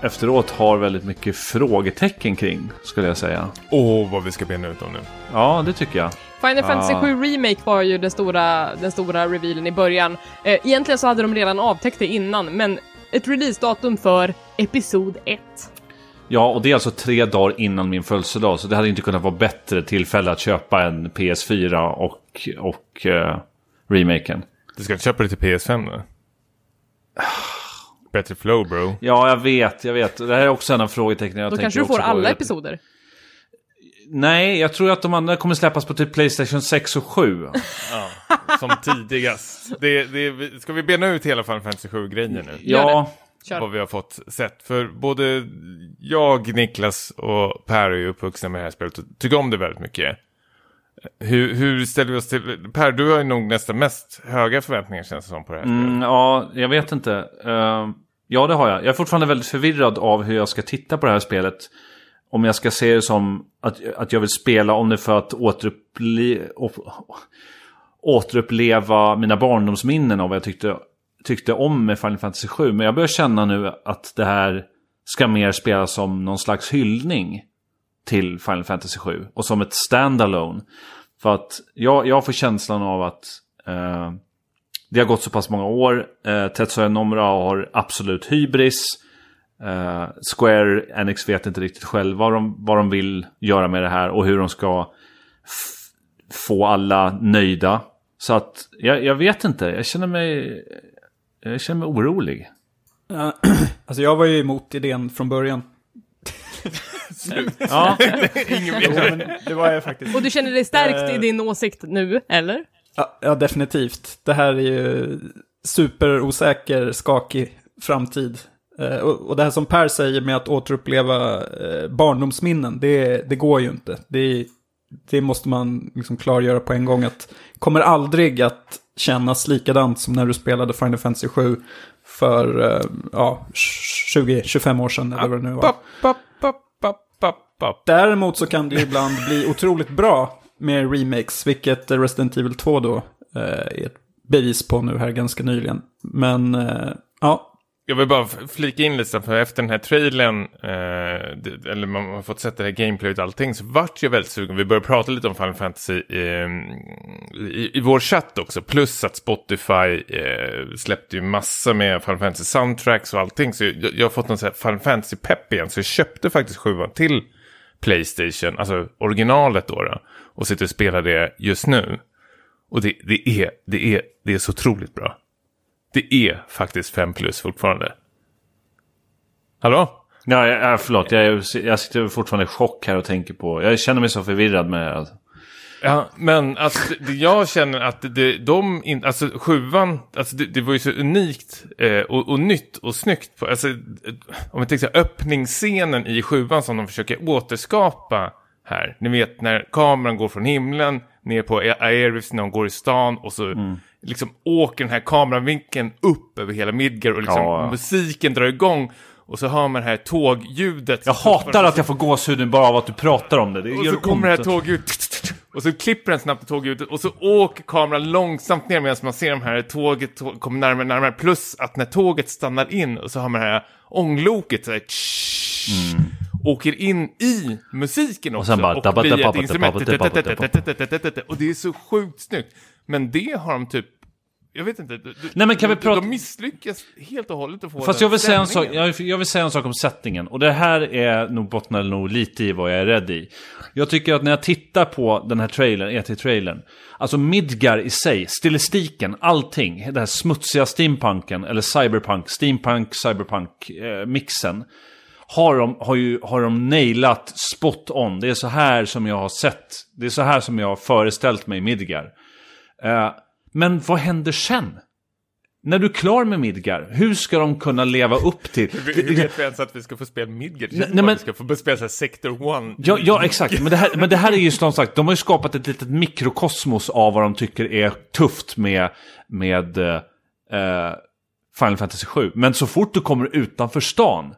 efteråt har väldigt mycket frågetecken kring, skulle jag säga. Åh, vad vi ska bena ut om nu. Ja, det tycker jag. Final Ah. Fantasy 7 Remake var ju den stora, den stora revealen i början. Eh, egentligen så hade de redan avtäckt det innan, men ett releasedatum för Episod 1. Ja, och det är alltså tre dagar innan min födelsedag, så det hade inte kunnat vara bättre tillfälle att köpa en PS4 och, och eh, remaken. Du ska inte köpa det till PS5 då? Bättre flow bro. Ja, jag vet, jag vet. Det här är också en av frågetecknen jag Då tänker kanske du får alla episoder. Nej, jag tror att de andra kommer släppas på typ Playstation 6 och 7. <laughs> Ja, som tidigast. Det, det, ska vi bena ut hela Final Fantasy 7-grejen nu? Ja, Kör. Vad vi har fått sett. För både jag, Niklas och Per är ju uppvuxna med det här spelet och tycker om det väldigt mycket. Hur, hur ställer vi oss till... Per, du har ju nog nästan mest höga förväntningar känns det som på det här mm, spelet. ja, jag vet inte. Eh, ja, det har jag. Jag är fortfarande väldigt förvirrad av hur jag ska titta på det här spelet. Om jag ska se det som att, att jag vill spela om det för att återupple återuppleva mina barndomsminnen av vad jag tyckte, tyckte om med Final Fantasy 7. Men jag börjar känna nu att det här ska mer spelas som någon slags hyllning till Final Fantasy 7 och som ett standalone. För att jag, jag får känslan av att eh, det har gått så pass många år. Eh, Tetsuya Nomura har absolut hybris. Eh, Square Enix vet inte riktigt själv vad de, vad de vill göra med det här och hur de ska få alla nöjda. Så att jag, jag vet inte, jag känner mig, jag känner mig orolig. Eh, <clears throat> Alltså jag var ju emot idén från början. Ja, <laughs> Ingen Jo, det var jag faktiskt. Och du känner dig stärkt Eh. i din åsikt nu, eller? Ja, ja, definitivt. Det här är ju superosäker, skakig framtid. Eh, och, det här som Per säger med att återuppleva eh, barndomsminnen, det, det går ju inte. Det, det måste man liksom klargöra på en gång att kommer aldrig att kännas likadant som när du spelade Final Fantasy 7 för eh, ja, 20-25 år sedan eller vad det nu var. Däremot så kan det ibland bli otroligt bra med remakes, vilket Resident Evil 2 då är ett bevis på nu här ganska nyligen. Men ja, jag vill bara flika in lite, för efter den här trailern, eh, eller man har fått sett det här gameplayet och allting, så vart jag väldigt sugen. Vi började prata lite om Final Fantasy eh, i, i vår chatt också. Plus att Spotify eh, släppte ju massa med Final Fantasy soundtracks och allting. Så jag, jag har fått någon sån här Final Fantasy-pepp igen. Så jag köpte faktiskt sjuan till Playstation, alltså originalet då. då och sitter och spelar det just nu. Och det, det, är, det, är, det är så otroligt bra. Det är faktiskt 5 plus fortfarande. Hallå? Ja, ja förlåt. Jag, jag sitter fortfarande i chock här och tänker på... Jag känner mig så förvirrad med det. Alltså. Ja, men alltså, jag känner att det, de, in, alltså sjuan, alltså det, det var ju så unikt eh, och, och nytt och snyggt. På, alltså, om vi tänker så här, öppningsscenen i sjuan som de försöker återskapa här. Ni vet när kameran går från himlen ner på Airwaves när de går i stan och så mm. Liksom åker den här kameravinkeln upp över hela Midgar och liksom ja. musiken drar igång. Och så hör man det här tågljudet. Jag hatar att jag får gåshuden bara av att du pratar om det. det och så kommer det här tågljudet. Och så klipper den snabbt tågljudet. Och så åker kameran långsamt ner medan man ser de här tåget tåg, kommer närmare och närmare. Plus att när tåget stannar in och så har man det här ångloket så här, mm åker in i musiken också. Och sen bara... Och. Och det är så sjukt snyggt. Men det har de typ jag vet inte. Du, Nej, men kan vi prata... De misslyckas helt och hållet att få Fast jag vill, säga en sak, jag, jag, vill säga en sak om settingen. Och det här är nog bottnar nog lite i vad jag är rädd i. Jag tycker att när jag tittar på den här trailern, ET-trailern. Alltså Midgar i sig, stilistiken, allting. Den här smutsiga steampunken, eller cyberpunk, steampunk, cyberpunk-mixen. Eh, har de, har, ju, har de nailat spot on. Det är så här som jag har sett. Det är så här som jag har föreställt mig Midgar. Uh, men vad händer sen? När du är klar med Midgar, hur ska de kunna leva upp till... Hur, vet vi ens att vi ska få spela Midgar? Det nej, men... Vi ska få spela så Sector 1. Ja, ja, exakt. Men det, här, men det här är ju som sagt, de har ju skapat ett litet mikrokosmos av vad de tycker är tufft med, med uh, Final Fantasy 7. Men så fort du kommer utanför stan,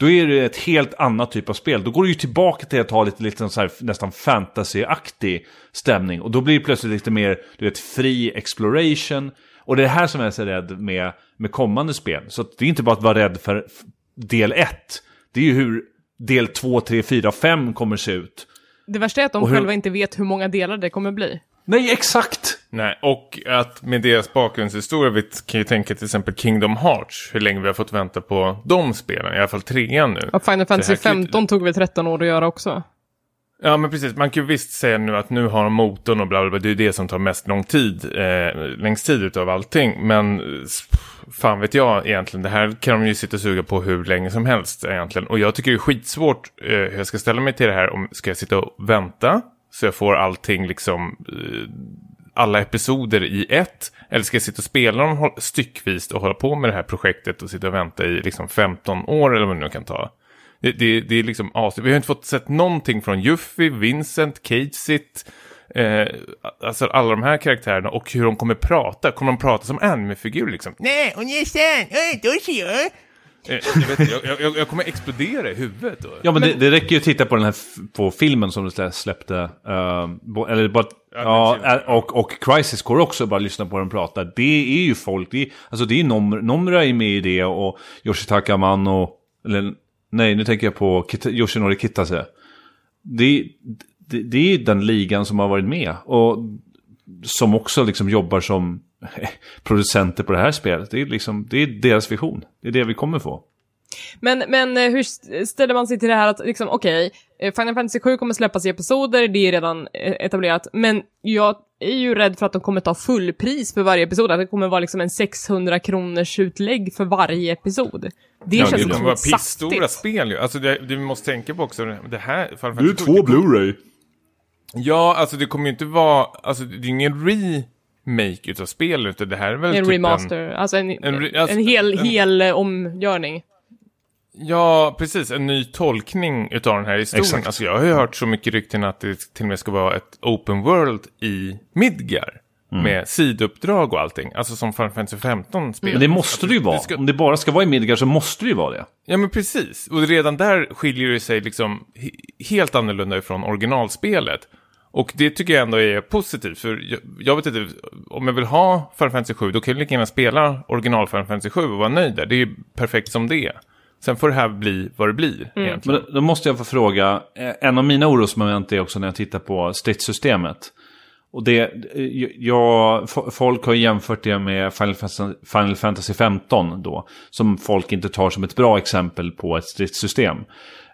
då är det ett helt annat typ av spel. Då går du ju tillbaka till att ha lite, lite så här, nästan fantasy-aktig stämning. Och då blir det plötsligt lite mer, du vet, fri exploration. Och det är det här som jag är så rädd med, med kommande spel. Så det är inte bara att vara rädd för del 1. Det är ju hur del 2, 3, 4, 5 kommer se ut. Det värsta är att de hur... själva inte vet hur många delar det kommer bli. Nej, exakt! Nej, och att med deras bakgrundshistoria, vi kan ju tänka till exempel Kingdom Hearts, hur länge vi har fått vänta på de spelen, i alla fall trean nu. Och Final Fantasy 15 tog väl 13 år att göra också? Ja, men precis. Man kan ju visst säga nu att nu har de motorn och bla bla bla. Det är ju det som tar mest lång tid, eh, längst tid utav allting. Men fan vet jag egentligen. Det här kan de ju sitta och suga på hur länge som helst egentligen. Och jag tycker det är skitsvårt eh, hur jag ska ställa mig till det här. Om, ska jag sitta och vänta så jag får allting liksom, eh, alla episoder i ett. Eller ska jag sitta och spela dem styckvis och hålla på med det här projektet och sitta och vänta i liksom 15 år eller vad det nu kan ta. Det, det, det är liksom asigt. Vi har inte fått sett någonting från Juffy, Vincent, Cageit. Eh, alltså alla de här karaktärerna och hur de kommer prata. Kommer de prata som anime-figur liksom? Nej, och ni då sen jag. Eh, jag, vet, jag, jag, jag, kommer explodera i huvudet. Då. Ja, men, men... Det, det, räcker ju att titta på den här på filmen som du släppte. Uh, eller bara, ja, ja och, och Crisis Core också, bara lyssna på dem prata. Det är ju folk, det är, alltså det är Nom, Nomra är med i det och Yoshitaka Amano, eller nej, nu tänker jag på Kita, Yoshinori Kitase. Det, det, det är den ligan som har varit med och som också liksom jobbar som <laughs> producenter på det här spelet. Det är, liksom, det är deras vision. Det är det vi kommer få. Men, men eh, hur ställer man sig till det här att, liksom, okej, okay, eh, Final Fantasy 7 kommer släppas i episoder, det är redan eh, etablerat, men jag är ju rädd för att de kommer ta fullpris för varje episod, att det kommer vara liksom en 600 kronors utlägg för varje episod. Det ja, känns det kommer vara pissstora spel ju. Alltså det, det vi måste tänka på också, det här... Final Fantasy det är två Blu-ray. Ja, alltså det kommer ju inte vara, alltså det är ingen re make utav spel, utan det här är väl en typ remaster, en, alltså en, en, alltså, en hel, en, hel eh, omgörning. Ja, precis. En ny tolkning utav den här historien. Exakt. Alltså jag har ju hört så mycket rykten att det till och med ska vara ett open world i Midgar. Mm. Med sidouppdrag och allting. Alltså som Final Fantasy 15 spel. Men det måste alltså, det ju vara. Det ska... Om det bara ska vara i Midgar så måste det ju vara det. Ja men precis. Och redan där skiljer det sig liksom helt annorlunda ifrån originalspelet. Och det tycker jag ändå är positivt, för jag, jag vet inte, om jag vill ha Final Fantasy 7, då kan jag lika gärna spela original Final Fantasy 7 och vara nöjd där. Det är perfekt som det är. Sen får det här bli vad det blir egentligen. Men då- måste jag få fråga, eh, en av mina orosmoment är också när jag tittar på stridssystemet. Och det, eh, jag, f- folk har jämfört det med Final Fantasy, Final Fantasy 15 då. Som folk inte tar som ett bra exempel på ett stridssystem.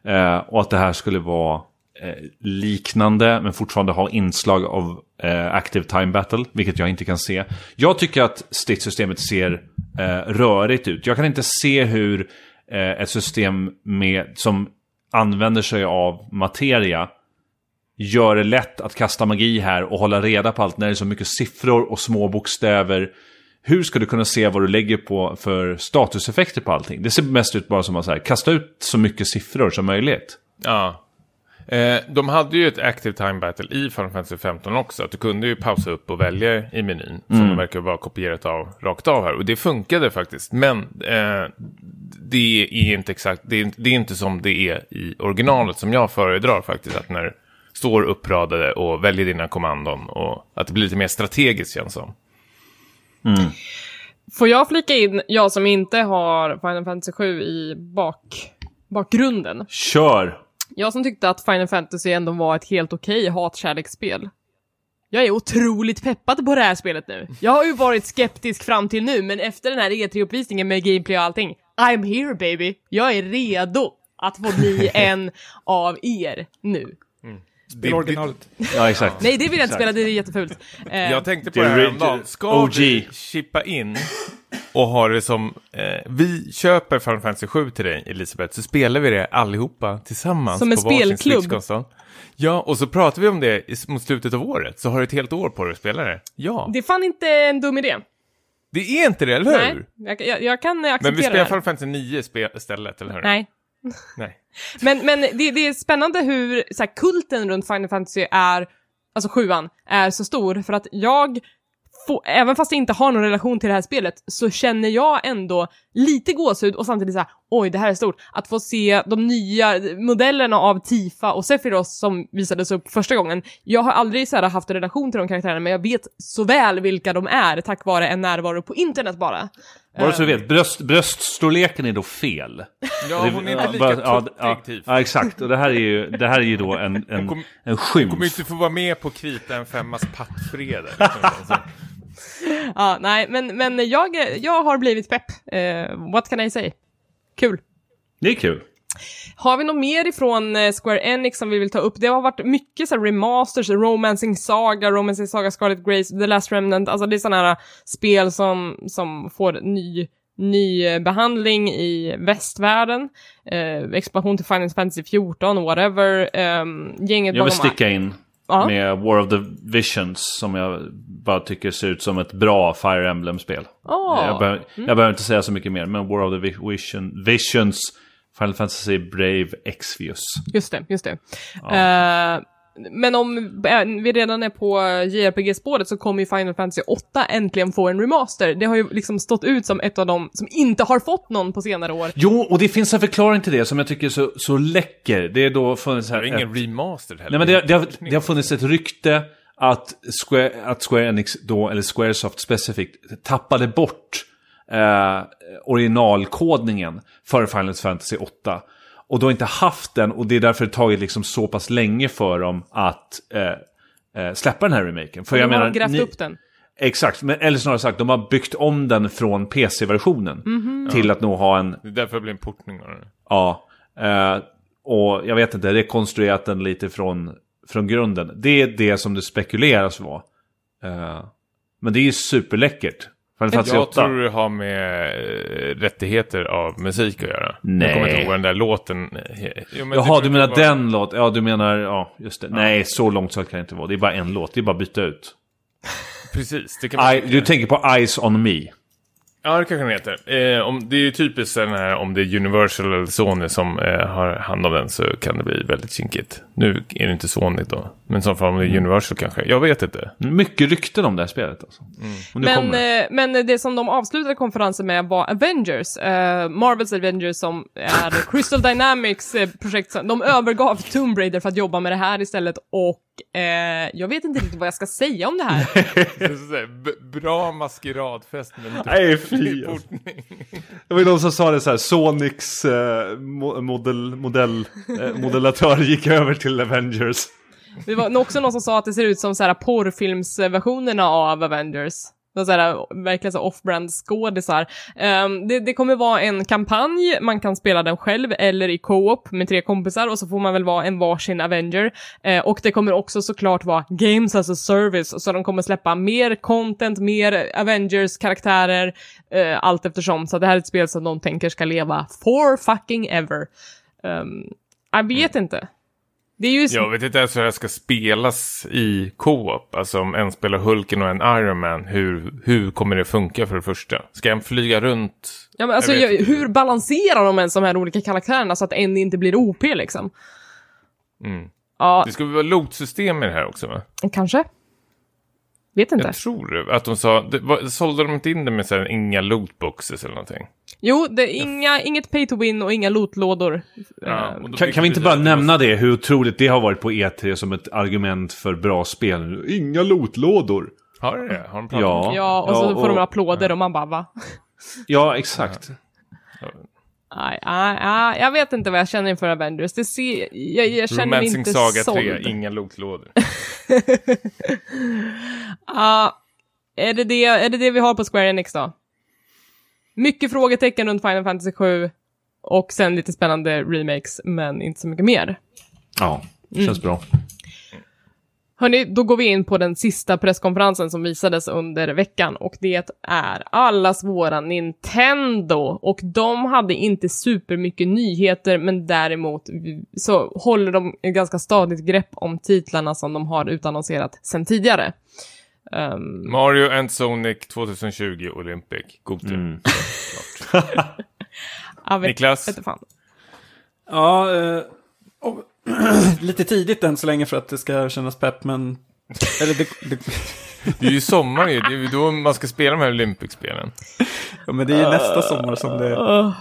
Eh, och att det här skulle vara Eh, liknande men fortfarande ha inslag av eh, Active Time Battle. Vilket jag inte kan se. Jag tycker att stridssystemet ser eh, rörigt ut. Jag kan inte se hur eh, ett system med, som använder sig av materia gör det lätt att kasta magi här och hålla reda på allt när det är så mycket siffror och små bokstäver. Hur ska du kunna se vad du lägger på för statuseffekter på allting? Det ser mest ut bara som att så här, kasta ut så mycket siffror som möjligt. Ja. Eh, de hade ju ett Active Time Battle i Final Fantasy 15 också. Att du kunde ju pausa upp och välja i menyn. Som de verkar vara kopierat av rakt av här. Och det funkade faktiskt. Men eh, det är inte exakt, det är, det är inte som det är i originalet som jag föredrar faktiskt. Att när du står uppradade och väljer dina kommandon och att det blir lite mer strategiskt känns som. Får jag flika in, jag som inte har Final Fantasy 7 i bak, bakgrunden. Kör! Jag som tyckte att Final Fantasy ändå var ett helt okej hatkärleksspel. Jag är otroligt peppad på det här spelet nu. Jag har ju varit skeptisk fram till nu, men efter den här E3-uppvisningen med gameplay och allting, I'm here baby! Jag är redo att få bli <laughs> en av er nu. Det, originalet. Ja, exakt. Nej, det vill jag inte spela, det är jättefult. Eh, Jag tänkte på Det det är här häromdagen. Ska OG. vi chippa in och ha det som... Eh, vi köper Final Fantasy 7 till dig, Elisabeth, så spelar vi det allihopa tillsammans Som en spelklubb. Ja, och så pratar vi om det mot slutet av året, så har du ett helt år på dig att spela det. Ja, Det är fan inte en dum idé. det är inte det, eller Nej, hur? jag, jag, jag kan acceptera Men vi spelar det. Final Fantasy 9 spe- istället, eller hur? Nej. Nej. <laughs> Men, men det, det är spännande hur så här, kulten runt Final Fantasy är, alltså sjuan, är så stor för att jag, får, även fast jag inte har någon relation till det här spelet, så känner jag ändå lite gåshud och samtidigt så här, oj det här är stort. Att få se de nya modellerna av Tifa och Sephiroth som visades upp första gången. Jag har aldrig så här, haft en relation till de karaktärerna men jag vet så väl vilka de är tack vare en närvaro på internet bara. Bara så du vet, bröst, bröststorleken är då fel. Ja, Det- hon är inte ja, lika ja, ja, typ. ja, exakt. Och det här är ju, det här är ju då en, en, kom- en Hon kommer ju skymf. inte få vara med på krita en femmas pattfredag. Liksom, <laughs> så. Ja, nej, men, men jag, jag har blivit pepp. Eh, what can I say? Kul. Det är kul. Har vi något mer ifrån eh, Square Enix som vi vill ta upp? Det har varit mycket så remasters, Romancing Saga, Romancing Saga Scarlet Grace, The Last Remnant, alltså det är sådana här spel som, som får ny, ny eh, behandling i västvärlden. Eh, expansion till Final Fantasy 14, whatever. Um, gänget Jag vill sticka in Ja. med War of the Visions som jag bara tycker ser ut som ett bra Fire Emblem-spel. Åh. Jag, behöver, Mm. jag behöver inte säga så mycket mer, men War of the Vi- Vision, Visions, Final Fantasy Brave Exvius. Just det, just det. Eh, men om vi redan är på JRPG-spåret så kommer ju Final Fantasy 8 äntligen få en remaster. Det har ju liksom stått ut som ett av dem som inte har fått någon på senare år. Jo, och det finns en förklaring till det som jag tycker är så, så läcker. Det är då funnits här... Det är ingen ett- remaster heller. Nej, men det, det, har, det har funnits ett rykte att Square, att Square Enix då, eller Squaresoft specifikt, tappade bort eh, originalkodningen för Final Fantasy 8. Och då inte haft den och det är därför det tagit liksom så pass länge för dem att eh, eh, släppa den här remaken. För jag de har menar, grävt ni- upp den. Exakt, men, eller snarare sagt, de har byggt om den från PC-versionen till att nog ha en Det är därför det blir en portning av den. Ja, eh, och jag vet inte, rekonstruerat den lite från, från grunden. Det är det som det spekuleras vara. Eh, men det är ju superläckert. Final Fantasy Jag 8. tror det har med eh, rättigheter av musik att göra. Nej. Jag kommer inte ihåg den där låten... eh, Jo, men Jaha, du menar vara- den låt? Ja, du menar, ja, just det. Nej, så långt så kan det inte vara. Det är bara en låt, det är bara att byta ut. <laughs> Precis, det kan man I, du tänker på Eyes on Me. Ja, det kanske den heter. Eh, om, det är ju typiskt den här om det är Universal eller Sony som eh, har hand om den så kan det bli väldigt kinkigt. Nu är det inte Sony då, men som fall om det är Universal kanske. Jag vet inte. Mycket rykten om det här spelet alltså. Nu Men, det. eh, men det som de avslutade konferensen med var Avengers, eh, Marvels Avengers som är <laughs> Crystal Dynamics eh, projekt. De övergav Tomb Raider för att jobba med det här istället och eh, jag vet inte riktigt vad jag ska säga om det här. <laughs> Bra maskeradfest men Nej, <laughs> fy, alltså. Det var ju någon som sa det så här, Sonics eh, mo- modell, modell, eh, modellatör gick över till Avengers. Det var också någon som sa att det ser ut som så här porrfilmsversionerna av Avengers. Så här, verkligen så off-brand skådisar. Um, det, det kommer vara en kampanj, man kan spela den själv eller i co-op med tre kompisar och så får man väl vara en varsin Avenger. Uh, och det kommer också såklart vara Games as a Service, så de kommer släppa mer content, mer Avengers-karaktärer, uh, eh, allt eftersom. Så det här är ett spel som de tänker ska leva for fucking ever. Um, jag vet inte. Det är ju... Jag vet inte ens hur det här ska spelas i co-op. Alltså om en spelar Hulken och en Iron Man. Hur, hur kommer det funka för det första? Ska en flyga runt? Ja, men alltså, Jag jag, hur balanserar de ens de här olika karaktärerna så att en inte blir OP liksom? Mm. Ja, Det ska väl vara loot-system i det här också va? kanske. Vet inte. Jag tror. Att de sa, det, var, sålde de inte in det med så här, inga lootboxes eller någonting? Jo, det är inga, inget pay to win och inga lootlådor. Ja, Eh, Kan, kan vi inte bara nämna det, hur otroligt det har varit på E3 som ett argument för bra spel? Inga lotlådor. Har det? Har de pratat Ja. ja, och så Ja, får de applåder och man bara va? Ja, exakt. Nej, nej, nej, jag vet inte vad jag känner inför Avengers. Det ser, jag, jag känner mig Romancing inte Saga såld. 3, <laughs> inga lootlådor. Ja, är, det det, är det det vi har på Square Enix då? Mycket frågetecken runt Final Fantasy 7 och sen lite spännande remakes, men inte så mycket mer. Ja, känns bra. Hörni, då går vi in på den sista presskonferensen som visades under veckan och det är allas våra Nintendo. Och de hade inte supermycket nyheter men däremot så håller de ett ganska stadigt grepp om titlarna som de har utannonserat sedan tidigare. Ehm, Mario and Sonic 2020 Olympic. God tur. Mm. <laughs> jag vet, Niklas? vet fan. Ja, eh, och, <clears throat> lite tidigt än så länge för att det ska kännas pepp, men... <laughs> Eller det, det, Det är ju sommar ju. Det är ju då man ska spela de här Olympic-spelen. ja, men det är ju nästa sommar som det... Ja,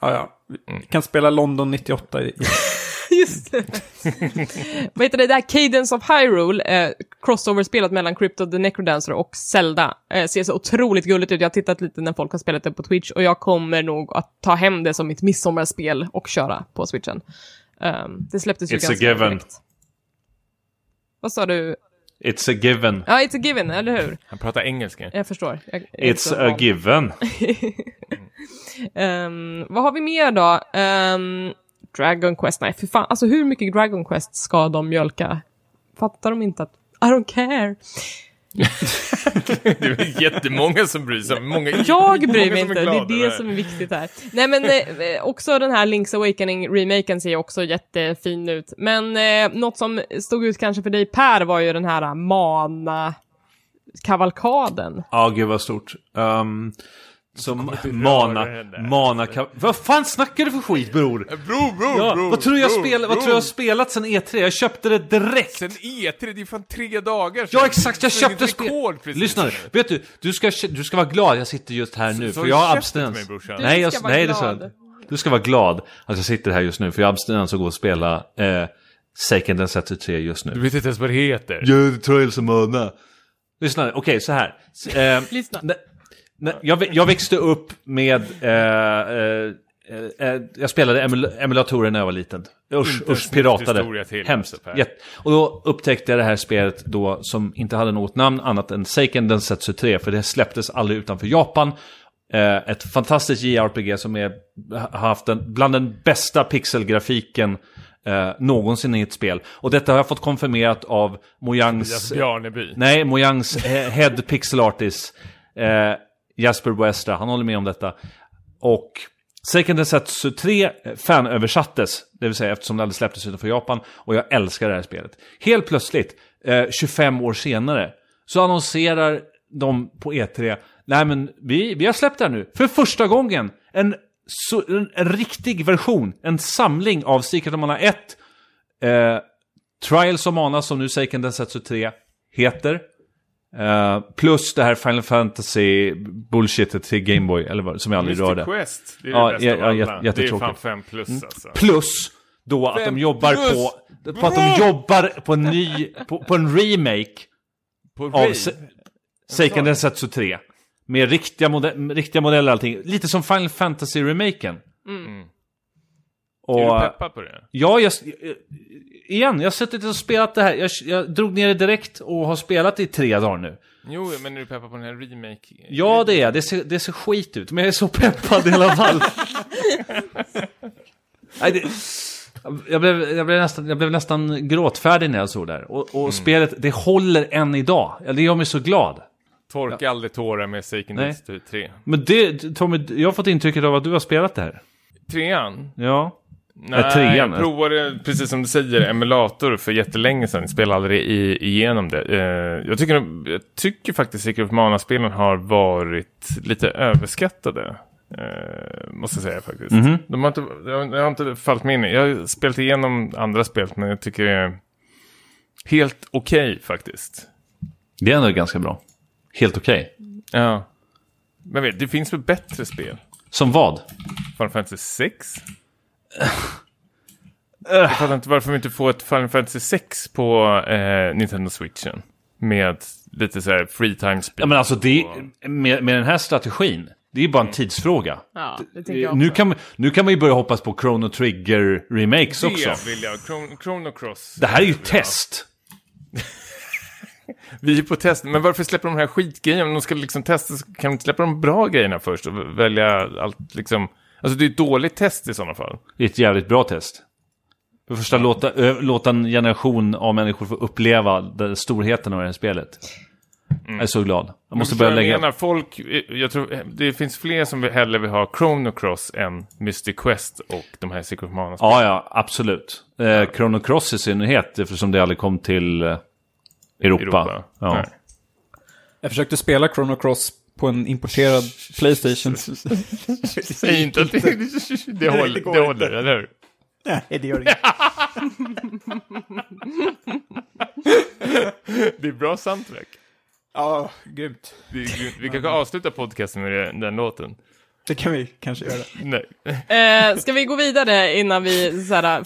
ja. Vi kan spela London 98 i, i <laughs> Just det. Vad heter det där? Cadence of Hyrule, eh, crossover-spelet mellan Crypto the Necrodancer och Zelda. Eh, ser så otroligt gulligt ut. Jag har tittat lite när folk har spelat det på Twitch och jag kommer nog att ta hem det som mitt midsommarspel och köra på Switchen. Ehm, det släpptes ju It's a ganska given. direkt. Vad sa du? It's a given. Ja, it's a given, eller hur? Han pratar engelska. Jag förstår. Jag, It's a van. given. <laughs> Ehm, vad har vi mer då? Ehm, Dragon Quest, nej för fan, alltså hur mycket Dragon Quest ska de mjölka? Fattar de inte att I don't care? <laughs> Det är jättemånga som bryr sig. Många, Jag bryr mig inte, det glada är det över som är viktigt här. Nej men eh, också den här Link's Awakening-remaken ser också jättefin ut. Men eh, något som stod ut kanske för dig Per var ju den här Mana-kavalkaden. Ja, gud vad stort. Um, röra mana, mana Vad fan snackar du för skit bror? Bro, bro, Ja, bro, vad tror du jag, bro, spel, vad bro. tror jag har spelat sen E3? Jag köpte det direkt! Sen E3, det är ju fan tre dagar sedan. Ja exakt, jag köpte ett spel. rekord precis Lyssna nu, nu. vet du, du ska, du ska vara glad jag sitter just här nu, så för jag har abstinens. mig, brorsan. Du nej, jag, ska vara nej det är. Du ska vara glad att jag sitter här just nu, för jag har abstinens och går och spela eh, Seiken Densetsu 3 just Du nu. vet inte ens vad det heter. Jag Trials of Mana. Lyssna nu, okej så här. Eh, Lyssna. Jag, jag växte upp med... Eh, eh, eh, jag spelade emul emulatorer när jag var liten. Usch, usch, piratade. till, Hemskt. Jätte- Och då upptäckte jag det här spelet då som inte hade något namn annat än Seiken Densetsu 3, för det släpptes aldrig utanför Japan. Eh, ett fantastiskt JRPG som är, har haft en, bland den bästa pixelgrafiken eh, någonsin i ett spel. Och detta har jag fått konfirmerat av Mojangs... Bjarneby. Nej, Mojangs he- head pixel artist, eh, Jasper Westra, han håller med om detta. Och Seiken Densetsu 3 fanöversattes, det vill säga eftersom det aldrig släpptes utanför Japan, och jag älskar det här spelet. Helt plötsligt, eh, 25 år senare, så annonserar de på E3, nej men vi, vi har släppt det här nu, för första gången, en, så, en, en riktig version, en samling av Secret of Mana 1, eh, Trials of Mana som nu Seiken Densetsu 3 heter. Eh, plus det här Final Fantasy bullshitet till Gameboy, eller vad, som jag aldrig Mystic rörde. Quest, det är Ja, det bästa ja, av ja, jätte- det är fan 5 plus alltså. Plus Då att de jobbar plus. på, på att de jobbar på en ny, på, på en remake På av Ray. Se- Seiken Densetsu 3. Med riktiga, mode- riktiga modeller och allting. Lite som Final Fantasy-remaken. Mm. Och, Är du peppad på det? Ja, jag, igen, jag har suttit och spelat det här. Jag, jag drog ner det direkt och har spelat i tre dagar nu. Jo, men är du peppad på den här remake? Ja, det är jag. Det ser, det ser skit ut, men jag är så peppad i alla fall. <laughs> Nej, det, jag, blev, jag, blev nästan, jag blev nästan gråtfärdig när jag såg det här. Och, och spelet, det håller än idag. Ja, Det gör mig så glad. Torka aldrig tårar med Seiken. Densetsu 3. Men det, Tommy, jag har fått intrycket av att du har spelat det här. Trean? Ja. Nej, jag provade, precis som du säger, emulator för jättelänge sedan. Spelade aldrig i, igenom det. Eh, jag, tycker, jag tycker faktiskt Secret of Mana-spelen har varit lite överskattade. Eh, måste jag säga faktiskt. Mhm. De har inte, jag, jag har inte fallit mig in. Jag har spelat igenom andra spel, men jag tycker det är helt okej faktiskt. Det är ändå ganska bra. Helt okej. Ja. Men vet, det finns väl bättre spel? Som vad? Final Fantasy 6? Jag fattar inte varför vi inte får ett Final Fantasy 6 på eh, Nintendo Switchen. Med lite så här free time speed. Ja men alltså det, med, med den här strategin, det är ju bara en tidsfråga. Ja, det Nu kan, nu kan man ju börja hoppas på Chrono Trigger remakes det också. vill jag. Chron Chrono Cross. Det här är ju test. <laughs> Vi är på test. Men varför släpper de här skitgrejerna? Om de ska liksom testa så kan de inte släppa de bra grejerna först och välja allt liksom. Alltså det är ett dåligt test i sådana fall. Det är ett jävligt bra test. För första, låta, ö, låta en generation av människor få uppleva den storheten av det här spelet. Jag är så glad. Jag måste börja lägga... Menar, folk, jag tror, det finns fler som hellre vill ha Chrono Cross än Mystic Quest och de här Secret mana Ja, ja, absolut. Eh, Chrono Cross i synnerhet, eftersom det aldrig kom till eh, Europa. Europa. Ja. Jag försökte spela Chrono Cross på en importerad Playstation. Säg inte att det, det, håller, det inte. håller, eller hur? Nej, det gör det <laughs> Det är bra soundtrack. Ja, grymt. Vi, kanske avslutar podcasten med den, låten. Det kan vi kanske göra. Nej. <laughs> Eh, ska vi gå vidare innan vi såhär,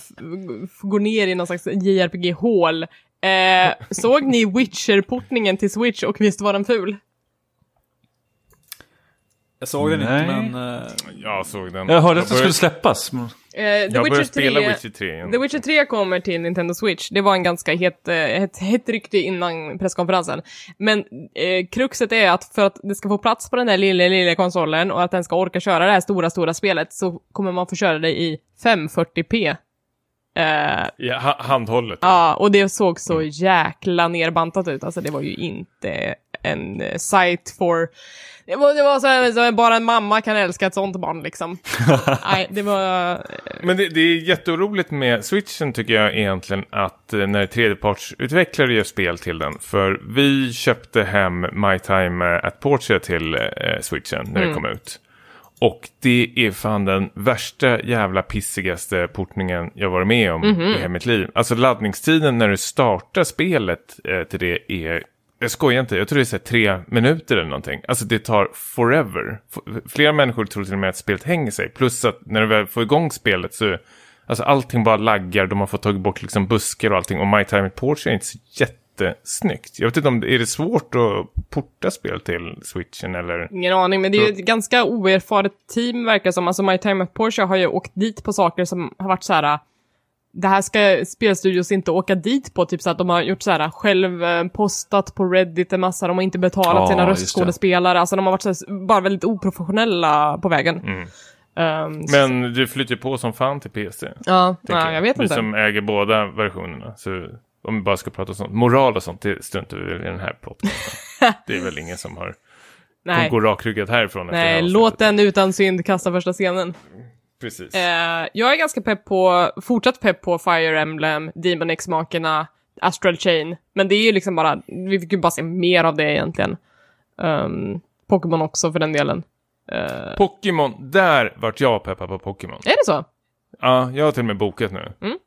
går ner i någon slags JRPG-hål? Eh, såg ni Witcher-portningen till Switch och visst var den ful? Jag såg den Nej. inte, men... eh, Jag såg den. Jag hörde att den började- skulle släppas. men- The, Jag Witcher började 3, spela Witcher 3 igen. The Witcher 3 kommer till Nintendo Switch. Det var en ganska het, eh, het, hett rykte innan presskonferensen. Men eh, kruxet är att för att det ska få plats på den där lilla, lilla konsolen och att den ska orka köra det här stora, stora spelet så kommer man få köra det i 540p. Eh, Ja, ha, handhållet. Ja, och det såg så jäkla nerbantat ut. Alltså det var ju inte en eh, site for... Det var, det var så, här, så bara en mamma kan älska ett sånt barn liksom. <laughs> Nej, det var... Men det, det är jätteoroligt med Switchen tycker jag egentligen att eh, när tredjepartsutvecklare gör spel till den. För vi köpte hem My Time eh, at Portia till eh, Switchen när det kom ut. Och det är fan den värsta jävla pissigaste portningen jag varit med om i hela mitt liv. Alltså laddningstiden när du startar spelet eh, till det är jag skojar inte, jag tror det är så tre minuter eller någonting. Alltså det tar forever. Flera människor tror till och med att spelet hänger sig. Plus att när du väl får igång spelet så, alltså allting bara laggar. De har fått tagit bort liksom buskar och allting. Och My Time at Portia är inte så jättesnyggt. Jag vet inte om, det- är det svårt att porta spel till switchen eller? Ingen aning, men det är ju ett ganska oerfaret team verkar som. Alltså My Time at Porsche har ju åkt dit på saker som har varit så här. Det här ska spelstudios inte åka dit på, typ så att de har gjort så här själv eh, postat på Reddit en massa, de har inte betalat Ja, sina röstskådespelare, alltså de har varit så här, bara väldigt oprofessionella på vägen. Mm. Så- Men det flyter på som fan till PC. ja, ja, jag vet Vi inte. som äger båda versionerna. Så om vi bara ska prata om sånt. Moral och sånt, det struntar vi väl i den här podcasten. <laughs> det är väl ingen som har Nej, går rakryggat härifrån. Nej låt den utan synd kasta första scenen. Precis. Eh, jag är ganska pepp på, fortsatt pepp på Fire Emblem, Demon X-makerna, Astral Chain. Men det är ju liksom bara, vi fick ju bara se mer av det egentligen. Um, Pokémon också för den delen. Eh, Pokémon, där vart jag peppad på Pokémon. är det så? Ja, jag har till och med bokat nu. Mm.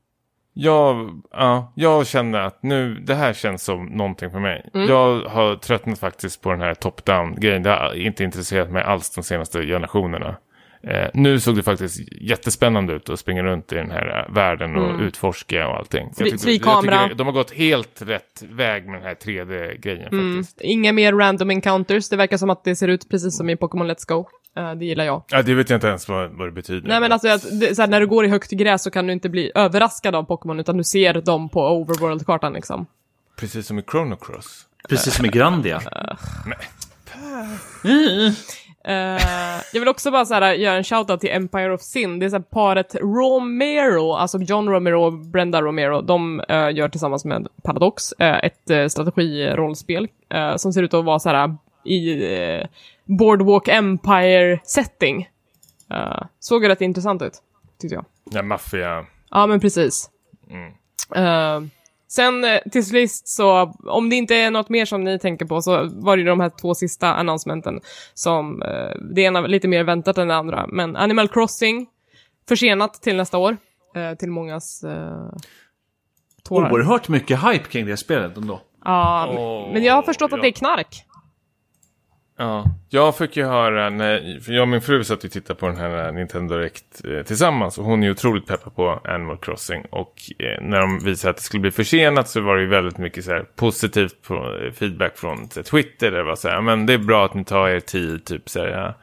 Jag, ja, jag känner att nu, det här känns som någonting för mig. Mm. Jag har tröttnat faktiskt på den här top-down-grejen. Det har inte intresserat mig alls de senaste generationerna. Eh, nu såg det faktiskt jättespännande ut att springa runt i den här eh, världen och Mm. utforska och allting. Fri- fri jag tycker kamera. de har gått helt rätt väg med den här 3D-grejen Mm. faktiskt. Inga mer random encounters, det verkar som att det ser ut precis som i Pokémon Let's Go. Eh, det gillar jag. Ja, det vet jag inte ens vad, vad det betyder. Nej men alltså, att, det, så här, när du går i högt gräs så kan du inte bli överraskad av Pokémon, utan du ser dem på overworld-kartan liksom. Precis som i Chrono Cross. Precis som i Grandia. <laughs> Eh, jag vill också bara så här, göra en shoutout till Empire of Sin. Det är så här paret Romero, alltså John Romero och Brenda Romero. De eh, gör tillsammans med Paradox eh, ett uh, strategirollspel som ser ut att vara så här i Boardwalk Empire-setting. Uh, såg rätt intressant ut, tyckte jag. Ja, maffia. Ja, men precis. Mm. Sen eh, till sist så, om det inte är något mer som ni tänker på så var det ju de här två sista announcementen som, eh, det ena lite mer väntat än det andra, men Animal Crossing försenat till nästa år, eh, till mångas tårar. Oerhört mycket hype kring det spelet ändå. Ja, Åh, men jag har förstått att ja. det är knark. Ja, jag fick ju höra, när, för jag och min fru satt och tittade på den här Nintendo Direct eh, tillsammans och hon är ju otroligt peppad på Animal Crossing och eh, när de visade att det skulle bli försenat så var det ju väldigt mycket så här positivt på, eh, feedback från så Twitter där det var så här, "Ja, men det är bra att ni tar er tid, typ så här, ja,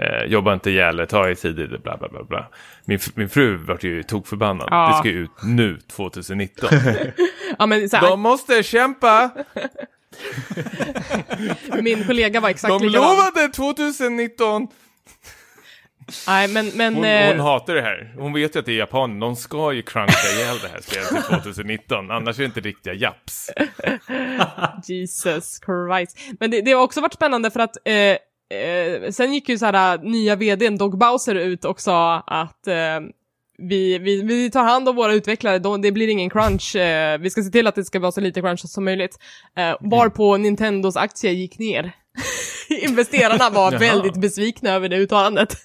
eh, jobba inte ihjäl ta er tid i det, bla bla bla bla. Min, min fru vart ju tokförbannad, Ja. det ska ju ut nu, 2019. <laughs> Ja, men så här, de måste kämpa, <laughs> min kollega var exakt de likadan. lovade 2019. Nej, men, men... Hon, eh, hon hatar det här. Hon vet ju att det är Japan. De ska ju cruncha ihjäl det här spelet till 2019. Annars är det inte riktiga japs. <laughs> Jesus Christ. Men det, det har också varit spännande för att eh, eh, sen gick ju så här nya vdn Dog Bowser ut och sa att eh, vi, vi, vi tar hand om våra utvecklare, de, det blir ingen crunch, eh, vi ska se till att det ska vara så lite crunch som möjligt. Eh, varpå Nintendos aktie gick ner. <laughs> Investerarna var väldigt besvikna över det uttalandet.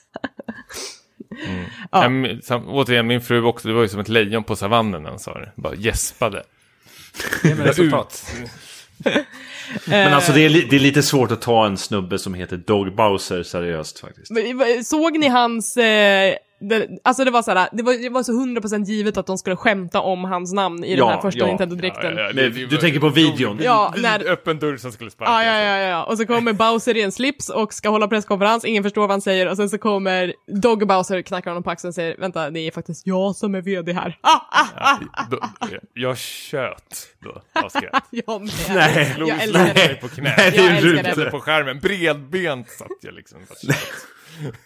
Ja. Ja. men sam- återigen, min fru också. Det var ju som ett lejon på savannen när han sa det. Bara gäspade. Det resultat. <laughs> Men alltså det är, li- det är lite svårt att ta en snubbe som heter Dog Bowser seriöst faktiskt. Såg ni hans... Eh, det, alltså det var så här, det var, det var så 100% givet att de skulle skämta om hans namn i den Ja, här första ja. Nintendo-direkten. Ja, Men du tänker på videon? Vid, Ja, vid när- öppen dörr som skulle sparkas. ja, ja, ja, Och så kommer Bowser i en slips och ska hålla presskonferens, ingen förstår vad han säger och sen så kommer Dog Bowser, knackar honom på axeln och säger vänta, det är faktiskt jag som är vd här. Ah, ah, ah, Då, jag tjöt då av skratt. <laughs> jag med. Nej. Jag älskar det. på knä. Nej, det Jag älskar det. På skärmen. Bredbent satt jag liksom. <laughs>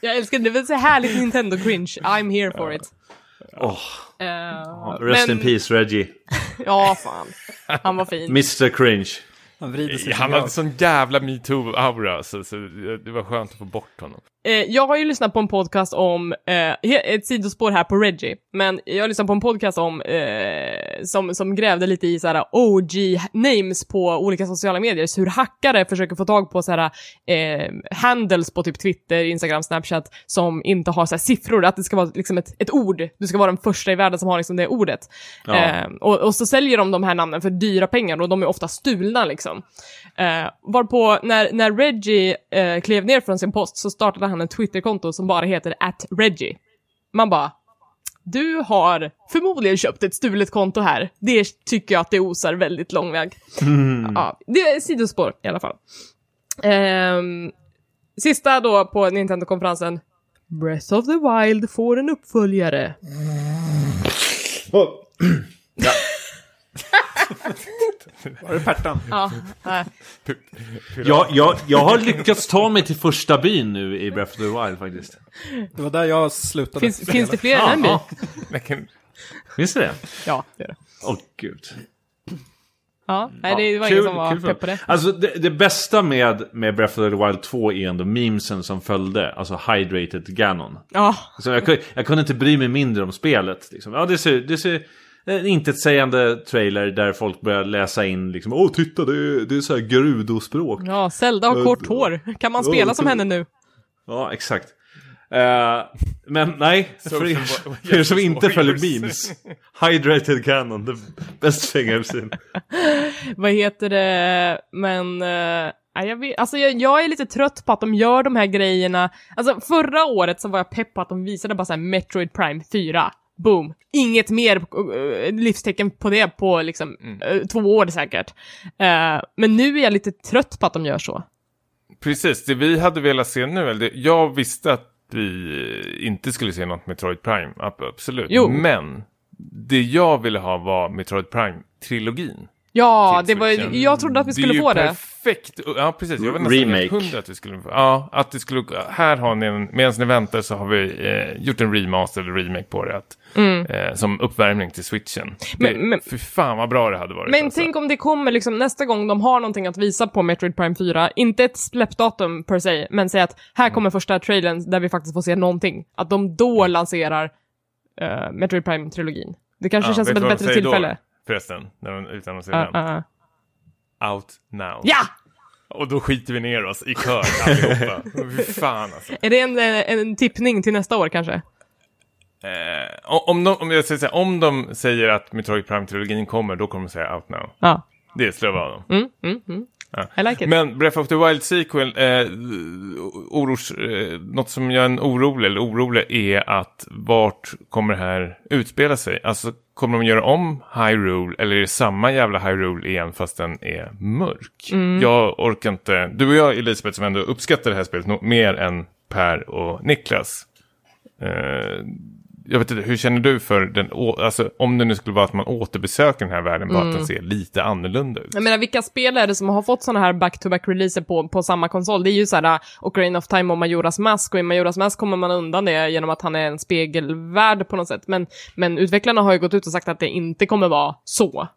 Jag älskar det, det är så härligt Nintendo-cringe. I'm here for it. Åh, Eh, rest men- in peace Reggie. <laughs> Ja, fan. Han var fin. Mr Cringe. Han vrider sig Han hade sån jävla metoo-aura. Så, så det var skönt att få bort honom. Eh, jag har ju lyssnat på en podcast om, eh, ett sidospår här på Reggie, men jag har lyssnat på en podcast om, eh, som, som grävde lite i såhär OG-names på olika sociala medier, så hur hackare försöker få tag på såhär eh, handles på typ Twitter, Instagram, Snapchat, som inte har såhär siffror, att det ska vara liksom ett, ett ord, du ska vara den första i världen som har liksom det ordet. Ja. Eh, och, och så säljer de de här namnen för dyra pengar och de är ofta stulna liksom. Eh, varpå när, när Reggie eh, klev ner från sin post så startade han en Twitterkonto som bara heter at Reggie. Man bara, du har förmodligen köpt ett stulet konto här. Det tycker jag att det osar väldigt lång väg. Ja, det är sidospår i alla fall. Ehm, sista då på Nintendo-konferensen. Breath of the Wild får en uppföljare. <clears throat> <laughs> Var det Pertan? Ja. Jag, jag, jag har lyckats ta mig till första byn nu i Breath of the Wild faktiskt. Det var där jag slutade. Finns, finns det fler än en by? Ja, Finns det det? Ja, det är det. Åh gud. Ja, nej, det var Kul- ingen som var kul för pepp på det. Alltså det, det bästa med, med Breath of the Wild 2 är ändå memesen som följde. Alltså Hydrated Ganon. Ja, Alltså, jag, kunde- jag kunde inte bry mig mindre om spelet. Liksom. Ja, det ser, det ser en intetsägande trailer där folk börjar läsa in liksom Åh, titta, det är, det är så här Gerudo-språk. ja, Zelda har kort hår. Kan man spela som henne nu? Ja, exakt. Eh, men nej, <laughs> för er, för er som inte följer memes. Hydrated Ganon, the best thing I've seen. Vad heter det? Men... eh, Ja, jag, vet, alltså jag, jag är lite trött på att de gör de här grejerna. Alltså förra året så var jag pepp på att de visade bara såhär Metroid Prime 4. Boom. Inget mer uh, livstecken på det på liksom uh, två år säkert. Uh, men nu är jag lite trött på att de gör så. Precis, det vi hade velat se nu, eller det, jag visste att vi inte skulle se något Metroid Prime, absolut. Jo. Men det jag ville ha var Metroid Prime-trilogin. Ja, det var, jag trodde att vi skulle få Det är ju det. perfekt. Ja, precis. Jag var nästan Remake. hundra att vi skulle få. Ja, att det skulle... Här har ni en... Medan ni väntar så har vi eh, gjort en remaster eller remake på det. Att, eh, som uppvärmning till switchen. Mm. Men- det, men- fy fan vad bra det hade varit. Men alltså. tänk om det kommer liksom nästa gång de har någonting att visa på Metroid Prime 4, inte ett släppdatum per se, men säg att här kommer första trailern där vi faktiskt får se någonting. Att de då lanserar uh, Metroid Prime-trilogin. Det kanske Ja, känns som ett bättre tillfälle. Då, förresten, när de utannonserar Uh, uh, uh. Out now. Ja! Och då skiter vi ner oss i kör allihopa. <laughs> Fan alltså. Är det en, eh, en tippning till nästa år kanske? Eh, om, de, om, jag säger här, om de säger att Metroid Prime-trilogin kommer, då kommer de säga out now. Ja. Det slår jag vad dem. Mm, mm, mm. Ja. I like it. Men Breath of the Wild sequel, eh, oros, eh, något som gör en orolig, eller orolig, är att vart kommer det här utspela sig? Alltså, kommer de göra om Hyrule, eller är det samma jävla Hyrule igen fast den är mörk? Mm. Jag orkar inte, du och jag Elisabeth som ändå uppskattar det här spelet nog mer än Per och Niklas. Eh, jag vet inte, hur känner du för den, alltså om det nu skulle vara att man återbesöker den här världen, bara att den ser lite annorlunda ut? Jag menar, vilka spel är det som har fått såna här back-to-back-releaser på, på samma konsol? Det är ju såhär, uh, Ocarina of Time och Majoras Mask, och i Majoras Mask kommer man undan det genom att han är en spegelvärld på något sätt. Men, men utvecklarna har ju gått ut och sagt att det inte kommer vara så.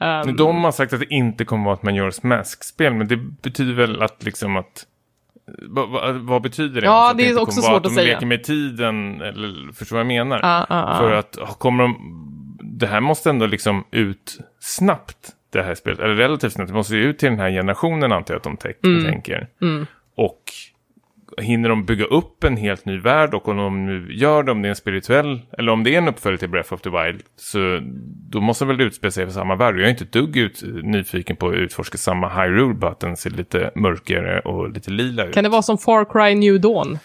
Ehm, De har sagt att det inte kommer vara ett Majora's Mask-spel, men det betyder väl att liksom att... Vad, vad, betyder det? Ja, Alltså att det är också svårt att de säga. leker med tiden, eller förstår vad jag menar? Ja, ja, ja. För att ah, kommer de... Det här måste ändå liksom ut snabbt, det här spelet. Eller relativt snabbt. Det måste ju ut till den här generationen antar jag att de Mm. tänker. Och hinner de bygga upp en helt ny värld och om de nu gör det, om det är en spirituell, eller om det är en uppföljare till Breath of the Wild, så då måste de väl utspela sig för samma värld. Jag är inte ett dugg ut, nyfiken på att utforska samma Hyrule, bara att den ser lite mörkare och lite lila ut. Kan det vara som Far Cry New Dawn?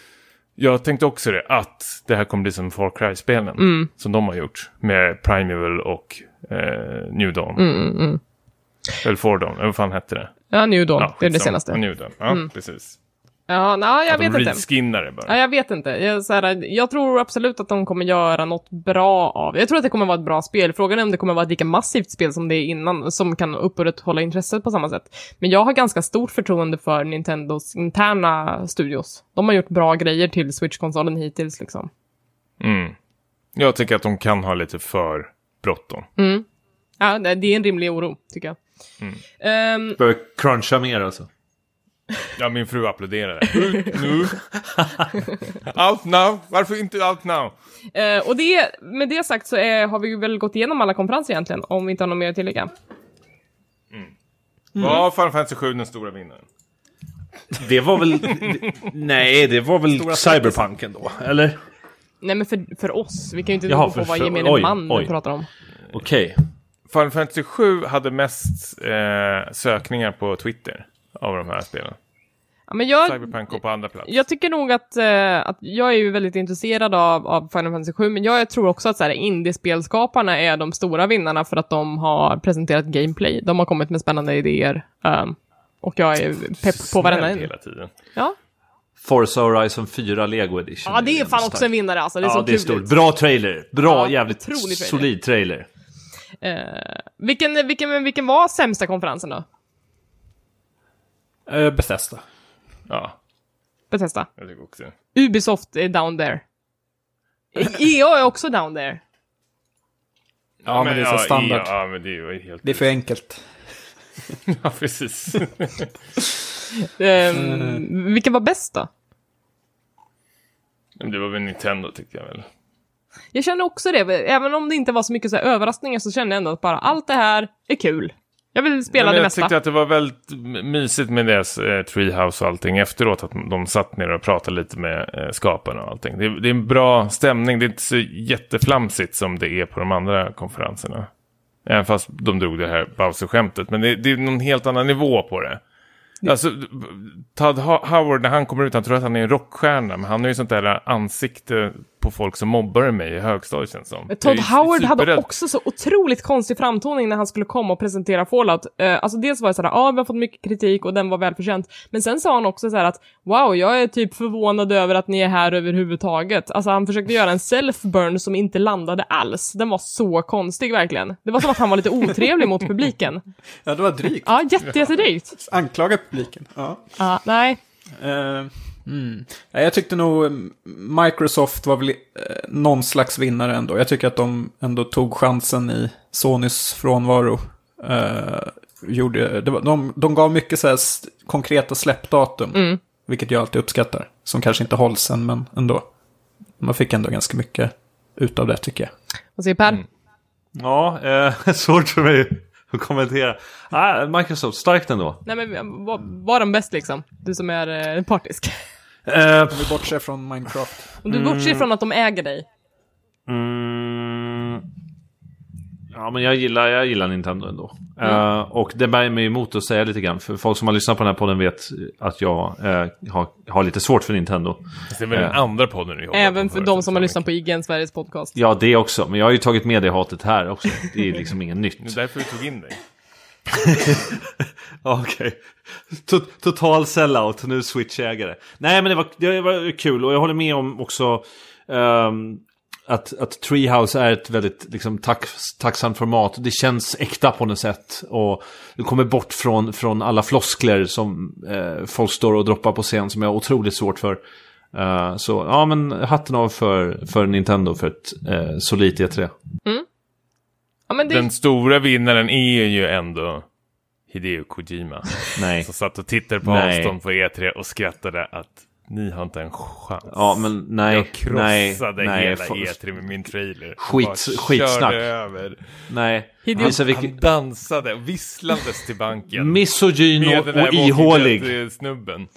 Jag tänkte också det, att det här kommer bli som Far Cry-spelen, som de har gjort, med Primeval och eh, New Dawn. Eller Fordawn, eller vad fan hette det? Ja, New Dawn. Ja, det är det senaste. New Dawn, ja precis. Ja, nej, jag Att vet de inte. det bara. Ja, jag vet inte. Jag, så här, jag tror absolut att de kommer göra något bra av Jag tror att det kommer vara ett bra spel. Frågan är om det kommer vara ett lika massivt spel som det är innan, som kan upprätthålla intresset på samma sätt. Men jag har ganska stort förtroende för Nintendos interna studios. De har gjort bra grejer till Switch-konsolen hittills liksom. Mm. Jag tycker att de kan ha lite för bråttom. Ja, det är en rimlig oro, tycker jag. Ehm, Börjar cruncha mer alltså. Ja, min fru applåderade. <laughs> Ut nu! out now! Varför inte out now? eh, och det, med det sagt så är, har vi ju väl gått igenom alla konferenser egentligen, om vi inte har något mer att tillägga. Var Final Fantasy 7 den stora vinnaren? Det var väl... nej, det var väl Cyberpunk ändå, eller? Nej men för, för oss, vi kan ju inte Jaha, gå på för- vad gemene oj, man oj. pratar om. Okej. Final Fantasy 7 hade mest eh, sökningar på Twitter av de här spelen. Ja, men jag, Cyberpunk på andra plats. jag tycker nog att, eh, att jag är ju väldigt intresserad av, av Final Fantasy 7, men jag tror också att så här, indiespelskaparna är de stora vinnarna för att de har presenterat gameplay. De har kommit med spännande idéer. ehm, och jag är pepp på varenda en. hela tiden. Ja. Forza Horizon 4 Lego Edition. ja, det är fan starkt. också en vinnare alltså. Det är ja, så det är stort. Bra trailer. Bra, Ja, jävligt trailer. solid trailer. Eh, vilken, vilken, vilken var sämsta konferensen då? Uh, Bethesda. Ja, Bethesda. jag tycker också. Ubisoft är down there. EA är också down there. Ja, men det är så standard. Ja, men det är helt... Det är för enkelt. <laughs> Ja, precis. Um, <laughs> Vilken var bäst då? Men det var väl Nintendo tycker jag väl. Jag känner också det, även om det inte var så mycket så här överraskningar så kände jag ändå att bara allt det här är kul. Jag vill spela Men det jag mesta. tyckte att det var väldigt mysigt med deras eh, Treehouse och allting efteråt. Att de satt ner och pratade lite med eh, skaparna och allting. Det, är- det är en bra stämning. Det är inte så jätteflamsigt som det är på de andra konferenserna. Även fast de drog det här Bowser-skämtet. Men det, det är någon helt annan nivå på det. Alltså, Todd Ho- Howard, när han kommer ut, han tror att han är en rockstjärna, men han har ju sånt där ansikte på folk som mobbar mig i högstadiet känns som. Todd Howard hade också så otroligt konstig framtoning när han skulle komma och presentera Fallout. Uh, alltså dels var det såhär, ja ah, vi har fått mycket kritik och den var välförtjänt. Men sen sa han också så här att, wow, jag är typ förvånad över att ni är här överhuvudtaget. Alltså han försökte göra en self-burn som inte landade alls. Den var så konstig verkligen. Det var som att han var lite otrevlig mot publiken. Ja, det var drygt. Ja, jätte, jättedrygt. Anklaga publiken. Ja. Ja, nej. Eh, mm. Jag tyckte nog eh, Microsoft var väl eh, någon slags vinnare ändå. Jag tycker att de ändå tog chansen i Sonys frånvaro. Eh, gjorde, det var, de, de gav mycket så här konkreta släppdatum. Mm. Vilket jag alltid uppskattar. Som kanske inte hålls än, men ändå. Man fick ändå ganska mycket ut av det tycker jag. Vad säger Per? Mm. Ja, eh, <laughs> svårt för mig <laughs> att kommentera. Ah, Microsoft, starkt ändå. Nej men var, var den bäst liksom? Du som är eh, partisk. Eh, Om vi bortser från Minecraft. Om du bortser från att de äger dig. Mm, ja, men jag gillar, jag gillar Nintendo ändå. Eh, och det bär mig emot att säga lite grann. För folk som har lyssnat på den här podden vet att jag eh, har, har lite svårt för Nintendo. Det är väl den Eh. andra podden vi jobbar Även för de som har lyssnat på IGN Sveriges podcast. Ja, det också. Men jag har ju tagit med det hatet här också. Det är liksom inget Det nytt. är därför vi tog in dig. <laughs> Okej. To- Total sellout, nu Switch-ägare. Nej, men det var, det var kul och jag håller med om också ehm, att, att Treehouse är ett väldigt liksom, tack, tacksamt format. Det känns äkta på något sätt. Och du kommer bort från, från alla floskler som eh, folk står och droppar på scen som jag har otroligt svårt för. Eh, så ja, men hatten av för, för Nintendo för ett eh, solidt E3. Ja men det... Den stora vinnaren är ju ändå Hideo Kojima. Nej. Som satt och tittade på Nej. avstånd på E3 och skrattade att ni har inte en chans. Ja, men nej. jag krossade nej, nej, hela fa- E3 med min trailer. Skit- Bara skitsnack. över. Nej. Hideo- Visa Han dansade visslandes till banken. Misogyn och, och ihålig. Dead-snubben.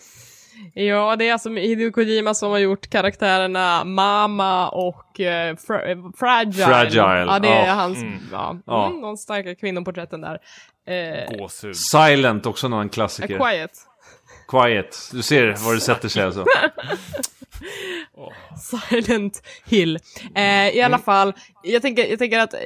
Ja, det är alltså Hideo Kojima som har gjort karaktärerna Mama och eh, fra eh, Fragile. Fragile, Ja, det är ja. hans, Mm. ja, Ja. Mm, de starka kvinnoporträtten där. Eh, Gåshud. Silent, också någon A klassiker. Quiet. Quiet. Du ser var det sätter sig alltså. <laughs> Silent Hill. Eh, I alla fall, jag tänker, jag tänker att eh,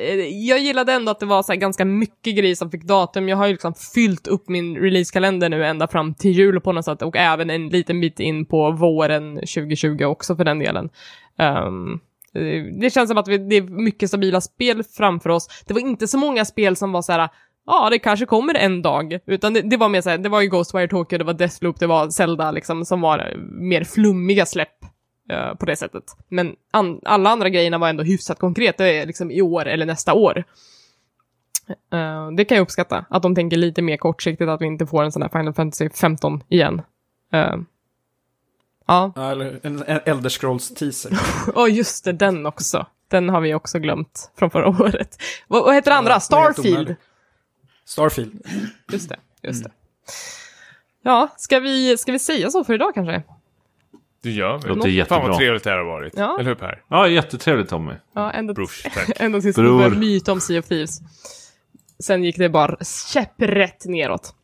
jag gillade ändå att det var så ganska mycket grejer som fick datum. Jag har ju liksom fyllt upp min releasekalender nu ända fram till jul på något sätt och även en liten bit in på våren 2020 också för den delen. Eh, det känns som att vi, det är mycket stabila spel framför oss. Det var inte så många spel som var så här ja, det kanske kommer en dag. Utan det, det var mer såhär, det var ju Ghostwire Tokyo, det var Deathloop, det var Zelda liksom, som var eh, mer flummiga släpp eh, på det sättet. Men an, alla andra grejerna var ändå hyfsat konkret, det är liksom i år eller nästa år. Eh, det kan jag uppskatta, att de tänker lite mer kortsiktigt, att vi inte får en sån här Final Fantasy 15 igen. Eh, ja, Ja, eller en, en Elder Scrolls teaser. <laughs> och just det, den också. Den har vi också glömt från förra året. Vad, vad heter det andra? Ja, Starfield. Starfield. Just det, just det. Ja, ska vi, ska vi säga så för idag kanske? Det gör vi. Låter Fan jättebra. vad trevligt det här har varit. Ja. Eller hur Per? Ja, jättetrevligt Tommy. Ja, ända, Brors, <laughs> ända tills vi Bror. började myta om Sea of Thieves. Sen gick det bara käpprätt neråt.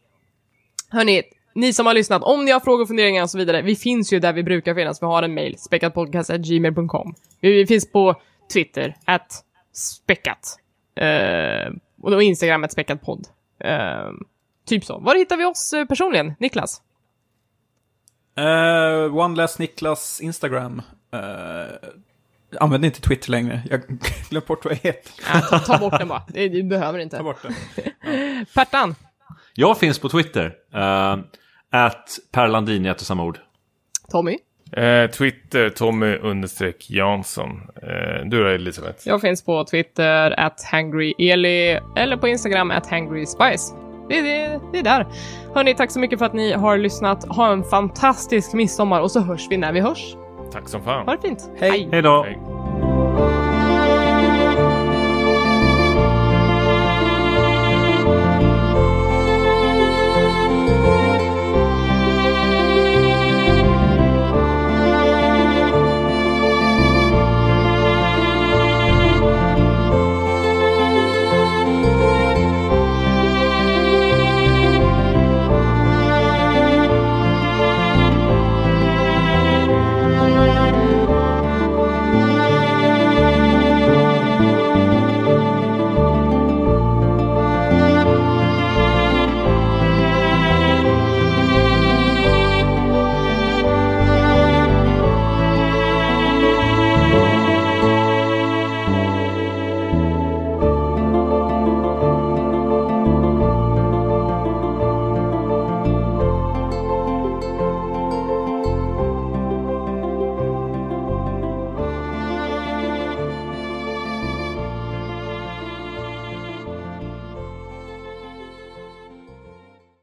Hörni, ni som har lyssnat, om ni har frågor, funderingar och så vidare, vi finns ju där vi brukar finnas. Vi har en mail, speckatpodcast.gmail.com. Vi, vi finns på Twitter, at speckat. Eh, och då Instagram, at speckatpodd. Eh, typ så. Var hittar vi oss eh, personligen, Niklas? Uh, One Last Niklas Instagram. Uh, använder inte Twitter längre. Jag <laughs> glömde bort vad jag heter. Äh, ta, ta bort den bara. Du behöver inte. Ta bort det. <laughs> Pertan, Jag finns på Twitter. Uh, at Per Landin i ett och samma ord. Tommy. Eh, Twitter, Tommy understreck Jansson. Eh, du då Elisabeth? Jag finns på Twitter, at hangryeli, eller på Instagram, at hangryspice. Det, det, det är där. Hörni, tack så mycket för att ni har lyssnat. Ha en fantastisk midsommar och så hörs vi när vi hörs. Tack som fan. Ha det fint. Hej. Hej då! Hej.